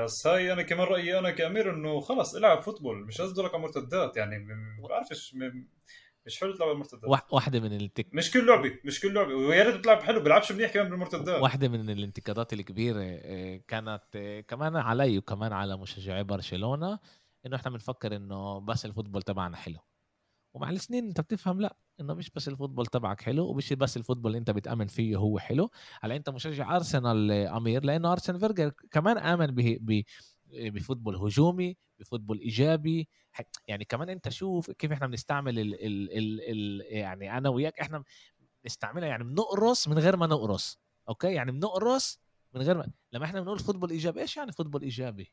بس هاي أنا كمان رأيي أنا كأمير إنه خلص إلعب football مش تدورك على مرتدات يعني بعرفش مش حلو تلعب المرتدات. واحدة من التك... مش كل لعبة مش كل لعبة ويا ريت تلعب حلو بيلعبش منيح كمان بالمرتدات. واحدة من الانتقادات الكبيرة آه، كانت آه، كمان علي وكمان على مشجعي برشلونة إنه إحنا بنفكر إنه بس ال football تبعنا حلو. ومع السنين أنت بتفهم لا إنه مش بس ال football تبعك حلو ومش بس ال football اللي أنت بتأمن فيه هو حلو. هلا أنت مشجع أرسنال أمير لأنه ارسن فينجر كمان آمن به ب football هجومي ب football إيجابي يعني كمان أنت شوف كيف إحنا بنستعمل ال ال ال ال يعني أنا وياك إحنا بنستعملها يعني بنقرص من غير ما نقرص okay؟ يعني بنقرص من غير ما لما إحنا بنقول football إيجابي إيش يعني football إيجابي؟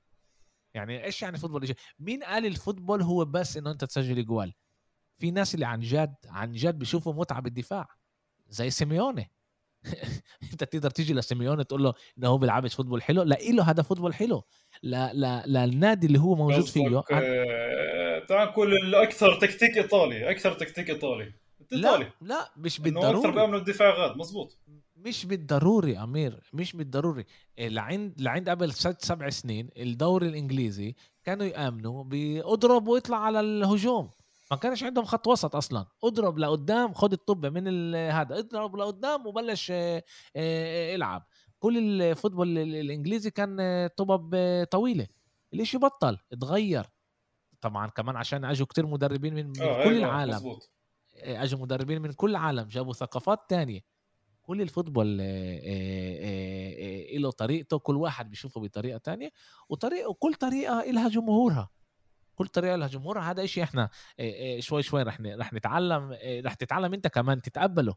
يعني إيش يعني football إيجابي؟ مين قال ال football هو بس إنه أنت تسجل جوال؟ في ناس اللي عن جد عن جد بيشوفوا متعة بالدفاع زي سيميوني. انت تقدر تيجي لسيميوني تقول له انه هو بيلعبش football حلو؟ لا له هذا football حلو. لا لا للنادي اللي هو موجود فيه آه، تعال نقول الأكثر تكتيك إيطالي أكثر تكتيك إيطالي. لا لا مش بالضروري أكثر بيعملوا الدفاع غاد مزبوط مش بالضروري أمير مش بالضروري. لعند لعند قبل ست سبع سنين الدوري الإنجليزي كانوا يأمنوا بأضرب واطلع على الهجوم. ما كانش عندهم خط وسط أصلا. اضرب لقدام خد الطبه من هذا. اضرب لقدام وبلش آه، آه، العب كل الفوتبول الإنجليزي كان طبب طويلة. الإشي بطل اتغير. طبعا كمان عشان أجوا كتير مدربين من, من آه، كل العالم. مزبوط. أجوا مدربين من كل العالم جابوا ثقافات تانية. كل الفوتبول له طريقته. كل واحد بيشوفه بطريقة تانية. وطريقه وكل طريقة لها جمهورها. كل طريقة لها جمهورها هذا شيء إحنا شوي شوي رح رح نتعلم رح تتعلم أنت كمان تتقبله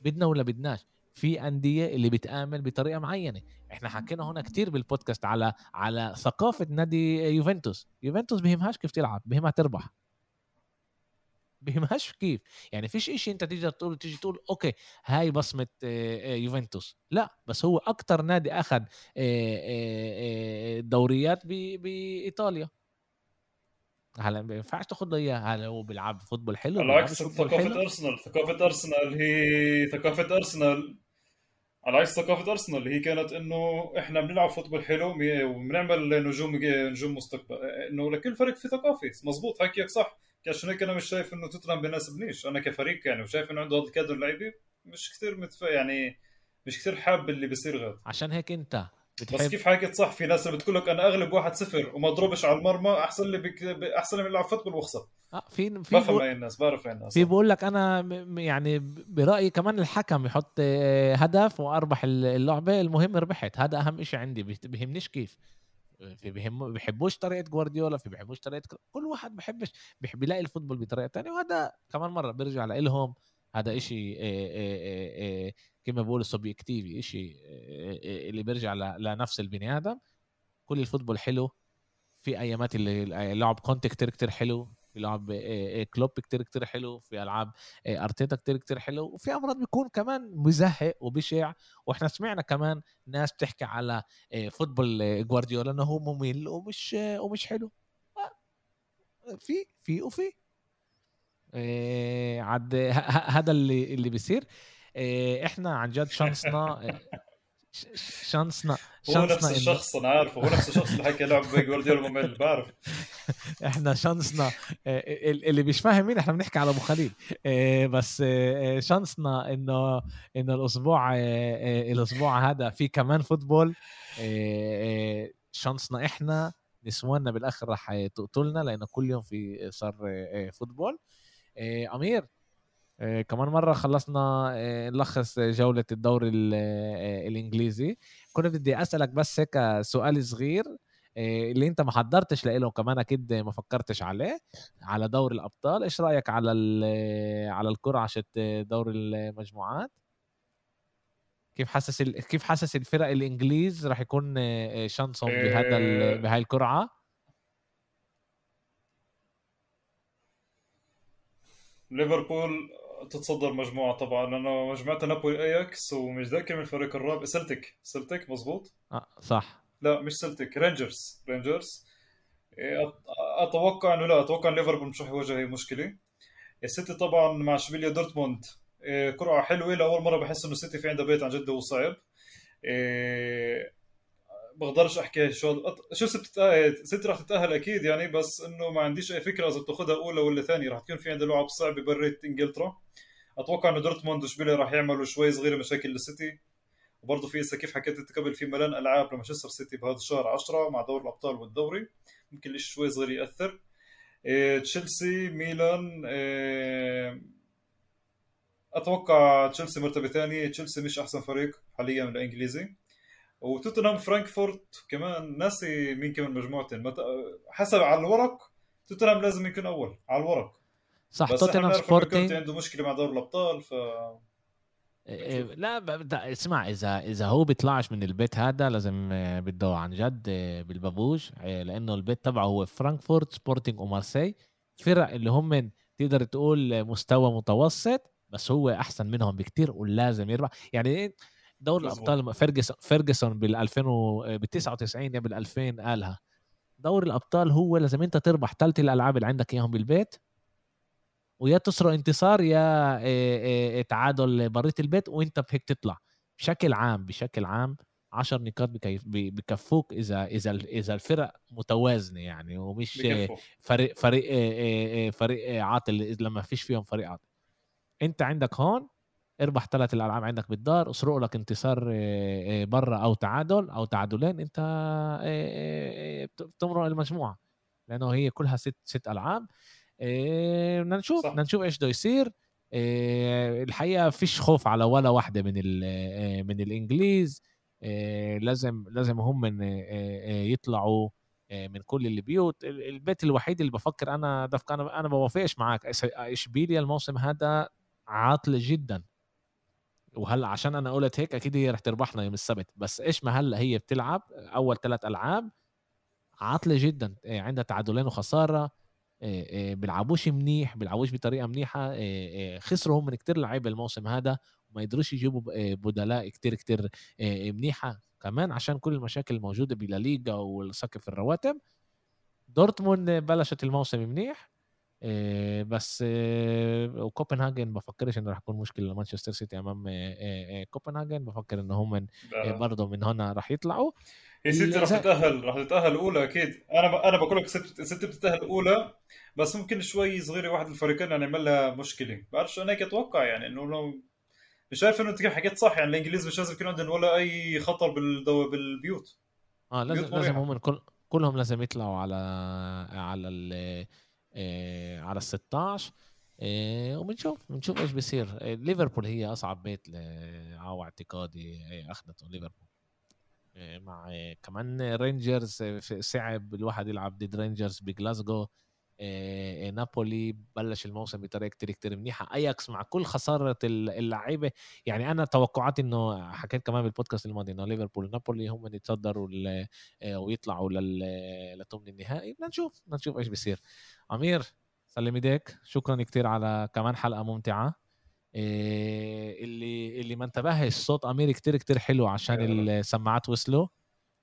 بدنا ولا بدناش؟ في أندية اللي بتآمن بطريقة معينة. إحنا حكينا هنا كتير بالبودكاست على على ثقافة نادي يوفنتوس. يوفنتوس بهمهاش كيف تلعب بهمها تربح. بهمهاش كيف؟ يعني فيش إشي أنت تيجي تقول تيجي تقول okay هاي بصمة يوفنتوس. لا بس هو أكتر نادي أخذ دوريات بإيطاليا. هلا ما ينفعش تاخذ له اياه هلا هو بيلعب football حلو؟ على عكس ثقافة أرسنال. ثقافة أرسنال هي ثقافة أرسنال. على عكس ثقافة أرسنال اللي هي كانت إنه إحنا بنلعب فوتبول حلو وبنعمل نجوم نجوم مستقبل. إنه لكل فريق في ثقافة. مزبوط حكيك صح. عشان هيك أنا مش شايف إنه توتنهام بيناسبنيش. أنا كفريق يعني وشايف إنه عنده هذا الكادر اللعيبه مش كثير متف... يعني مش كثير حاب اللي بيصير غاد عشان هيك أنت بتحب؟ بس كيف حكيت صح؟ في ناس بتقول لك أنا أغلب 1-0 وما أضربش على المرمى أحسن لي بك... أحسن لي من football واخسر آه في في بفهم هاي الناس بعرف هاي الناس. في بقول لك أنا يعني برأيي كمان الحكم يحط آه، هدف وأربح اللعبة. المهم ربحت. هذا أهم شيء عندي. بيهمنيش كيف. في بيهم بيحبوش طريقة جوارديولا في بيحبوش طريقة كل واحد بيحبش بيحب يلاقي ال football بطريقة ثانية وهذا كمان مرة بيرجع لهم هذا إشي كما بقول סובייקטיבי إشي اللي بيرجع لنفس البني آدم. كل ال football حلو. في أيامات اللي لعب كونتي كتير كتير حلو. في لعب كلوب كتير كتير حلو. في ألعاب أرتيتا كتير كتير حلو. وفي مرات بيكون كمان مزهق وبشع. وإحنا سمعنا كمان ناس بتحكي على football جوارديولا إنه هو ممل ومش ومش حلو. في في وفي. عاد هذا اللي اللي بيصير. إحنا عن جد chance نا chance نا هو نفس الشخص أنا عارفه. هو نفس الشخص اللي حكى لعب جوارديولا ممل بعرف. إحنا chance نا اللي مش فاهم مين إحنا بنحكي على أبو خليل. بس chance نا إنه إنه الأسبوع الأسبوع هذا في كمان football. chance نا إحنا نسواننا بالآخر راح تقتلنا لأنه كل يوم في صار football. أمير. آه، كمان مرة خلصنا آه، نلخص جولة الدوري آه، الإنجليزي. كنت بدي أسألك بس هيك سؤال صغير اللي أنت ما حضرتش له كمان أكيد ما فكرتش عليه على دوري الأبطال. إيش رأيك على على القرعه شت دوري المجموعات؟ كيف حاسس كيف حاسس الفرق الإنجليز؟ راح يكون شانسهم بهذا بهاي القرعه ليفربول تتصدر مجموعة طبعا لأنه مجموعة نابولي أياكس ومش ذاكر من الفريق الرابع سلتك سلتك مزبوط آه صح. لا مش سلتك رينجرز. رينجرز. أتوقع إنه لا أتوقع ليفربول مش رح يواجه هي مشكلة. السيتي طبعا مع شبيليا دورتموند. إيه، قرعه حلوة لأول مرة بحس إنه السيتي في عنده بيت عن جد وصعب. إيه، بقدرش أحكي شو شو سيتي سيتي رح تتأهل أكيد يعني بس إنه ما عنديش أي فكرة إذا بتاخذها أولى ولا ثانية. رح تكون في عنده لعب صعب برات إنجلترا. أتوقع إنه دورتموند وشبيليا رح يعملوا شوي صغيرة مشاكل للسيتي. وبرضه في كيف حكيت أنت قبل في ملان ألعاب لمانشستر سيتي بهذا الشهر 10 مع دوري الأبطال والدوري. ممكن الشيء شوي صغير يأثر. إيه تشيلسي ميلان إيه أتوقع تشيلسي مرتبة ثانية. تشيلسي مش أحسن فريق حاليا الانجليزي وتوتنهام فرانكفورت كمان ناسي مين كمان مجموعتين. حسب على الورق توتنهام لازم يكون أول على الورق. صح توتنهام سبورتنج عنده مشكلة مع دوري الأبطال ف إيه، لا اسمع إذا إذا هو بيطلعش من البيت هذا لازم آه، بده عن جد بالبابوش لأنه البيت تبعه هو فرانكفورت سبورتنج ومارسي فرق اللي هم تقدر تقول مستوى متوسط بس هو أحسن منهم بكتير ولازم يربح. يعني إيه، دوري الأبطال فيرجسون فيرجسون بال 2000 بال 99 يا بال 2000 قالها دوري الأبطال هو لازم أنت تربح ثلاث الألعاب اللي عندك إياهم بالبيت ويا تسرق انتصار يا تعادل بريت البيت وأنت بهيك تطلع. بشكل عام بشكل عام 10 نقاط بكفوك إذا إذا إذا الفرق متوازنة يعني ومش بكفو. فريق فريق فريق عاطل لما فيش فيهم فريق عاطل. أنت عندك هون اربح ثلاث الألعاب عندك بالدار اسرق لك انتصار برا أو تعادل أو تعادلين أنت بتمرق المجموعة. لأنه هي كلها ست ست ألعاب. بدنا نشوف بدنا نشوف إيش بده يصير. الحقيقة فيش خوف على ولا واحدة من من الإنجليز. لازم لازم هم من يطلعوا من كل البيوت البيت الوحيد اللي بفكر أنا دفك أنا أنا بوافقش معك اشبيليا الموسم هذا عاطله جدا. وهلا عشان أنا قلت هيك أكيد هي رح تربحنا يوم السبت بس إيش ما هلا هي بتلعب أول ثلاث ألعاب عاطلة جدا عندها تعادلين وخسارة بيلعبوش منيح بيلعبوش بطريقة منيحة خسروا هم من كتير لعيبة الموسم هذا وما يقدروش يجيبوا بدلاء كتير كتير منيحة. كمان عشان كل المشاكل الموجودة بلا والسقف الرواتب دورتموند بلشت الموسم منيح إيه بس إيه وكوبنهاجن بفكرش إنه راح يكون مشكلة لمانشستر سيتي أمام إيه كوبنهاجن. بفكر إنه هم برضه من هنا راح يطلعوا. هي سيتي راح تتأهل راح تتأهل أولى أكيد. أنا أنا بقول لك سيتي بتتأهل أولى بس ممكن شوي صغيرة واحد الفريقين يعني يعمل لها مشكلة. بعرفش أنا هيك أتوقع يعني إنه لو مش عارف إنه انت كيف حكيت صح يعني الإنجليز مش لازم يكون عندهم ولا أي خطر بالدو... بالبيوت. آه لازم لازم هم كل كلهم لازم يطلعوا على على ال آه، على ال 16 آه، وبنشوف بنشوف إيش بيصير. آه، ليفربول هي أصعب بيت على اعتقادي. اخذته ليفربول. مع كمان رينجرز صعب الواحد يلعب ضد رينجرز بجلاسكو نابولي بلش الموسم بطريقة كتير كتير منيحة. أياكس مع كل خسارة اللعيبة. يعني أنا توقعاتي إنه حكيت كمان بالبودكاست الماضي إنه ليفربول ونابولي هم اللي يتصدروا ويطلعوا لثمن النهائي بدنا نشوف بدنا نشوف إيش بيصير. أمير سلم إيديك. شكرا كتير على كمان حلقة ممتعة. اللي اللي ما انتبهش صوت أمير كتير كتير حلو عشان السماعات وصلوا.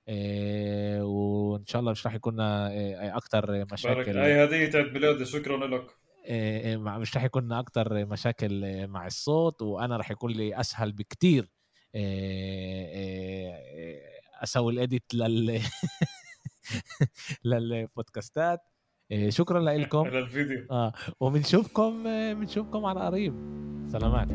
وإن شاء الله مش راح يكون إيه أكتر مشاكل. هاي هديه عيد ميلادي شكرا لك. مش راح يكون أكتر مشاكل مع الصوت وأنا راح يكون لي أسهل بكتير. إيه أسوي الإديت لل للبودكاستات. شكرا لكم. للفيديو آه وبنشوفكم بنشوفكم على قريب. سلامات.